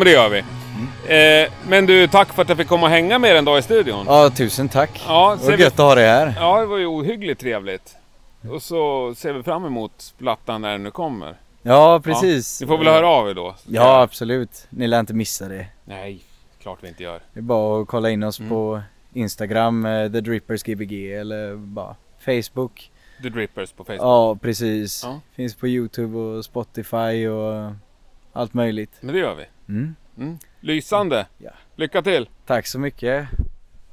B: men det gör vi. Eh, men du, tack för att jag fick komma och hänga med er en dag i studion.
A: Ja, tusen tack.
B: Ja,
A: Det var
B: vi,
A: gött att ha dig här.
B: ja det var ju ohyggligt trevligt. Och så ser vi fram emot plattan när den nu kommer.
A: Ja, precis.
B: Ni får väl höra av er då?
A: Ja, absolut. Ni lär inte missa det.
B: Nej, klart vi inte gör.
A: Det är bara att kolla in oss
B: Mm.
A: på Instagram, eh, The Drippers Gbg eller bara Facebook.
B: The Drippers på Facebook.
A: Ja, precis.
B: Ja.
A: Finns på Youtube och Spotify och allt möjligt.
B: Men det gör vi.
A: Mm.
B: Mm. Lysande!
A: Ja.
B: Lycka till!
A: Tack så mycket.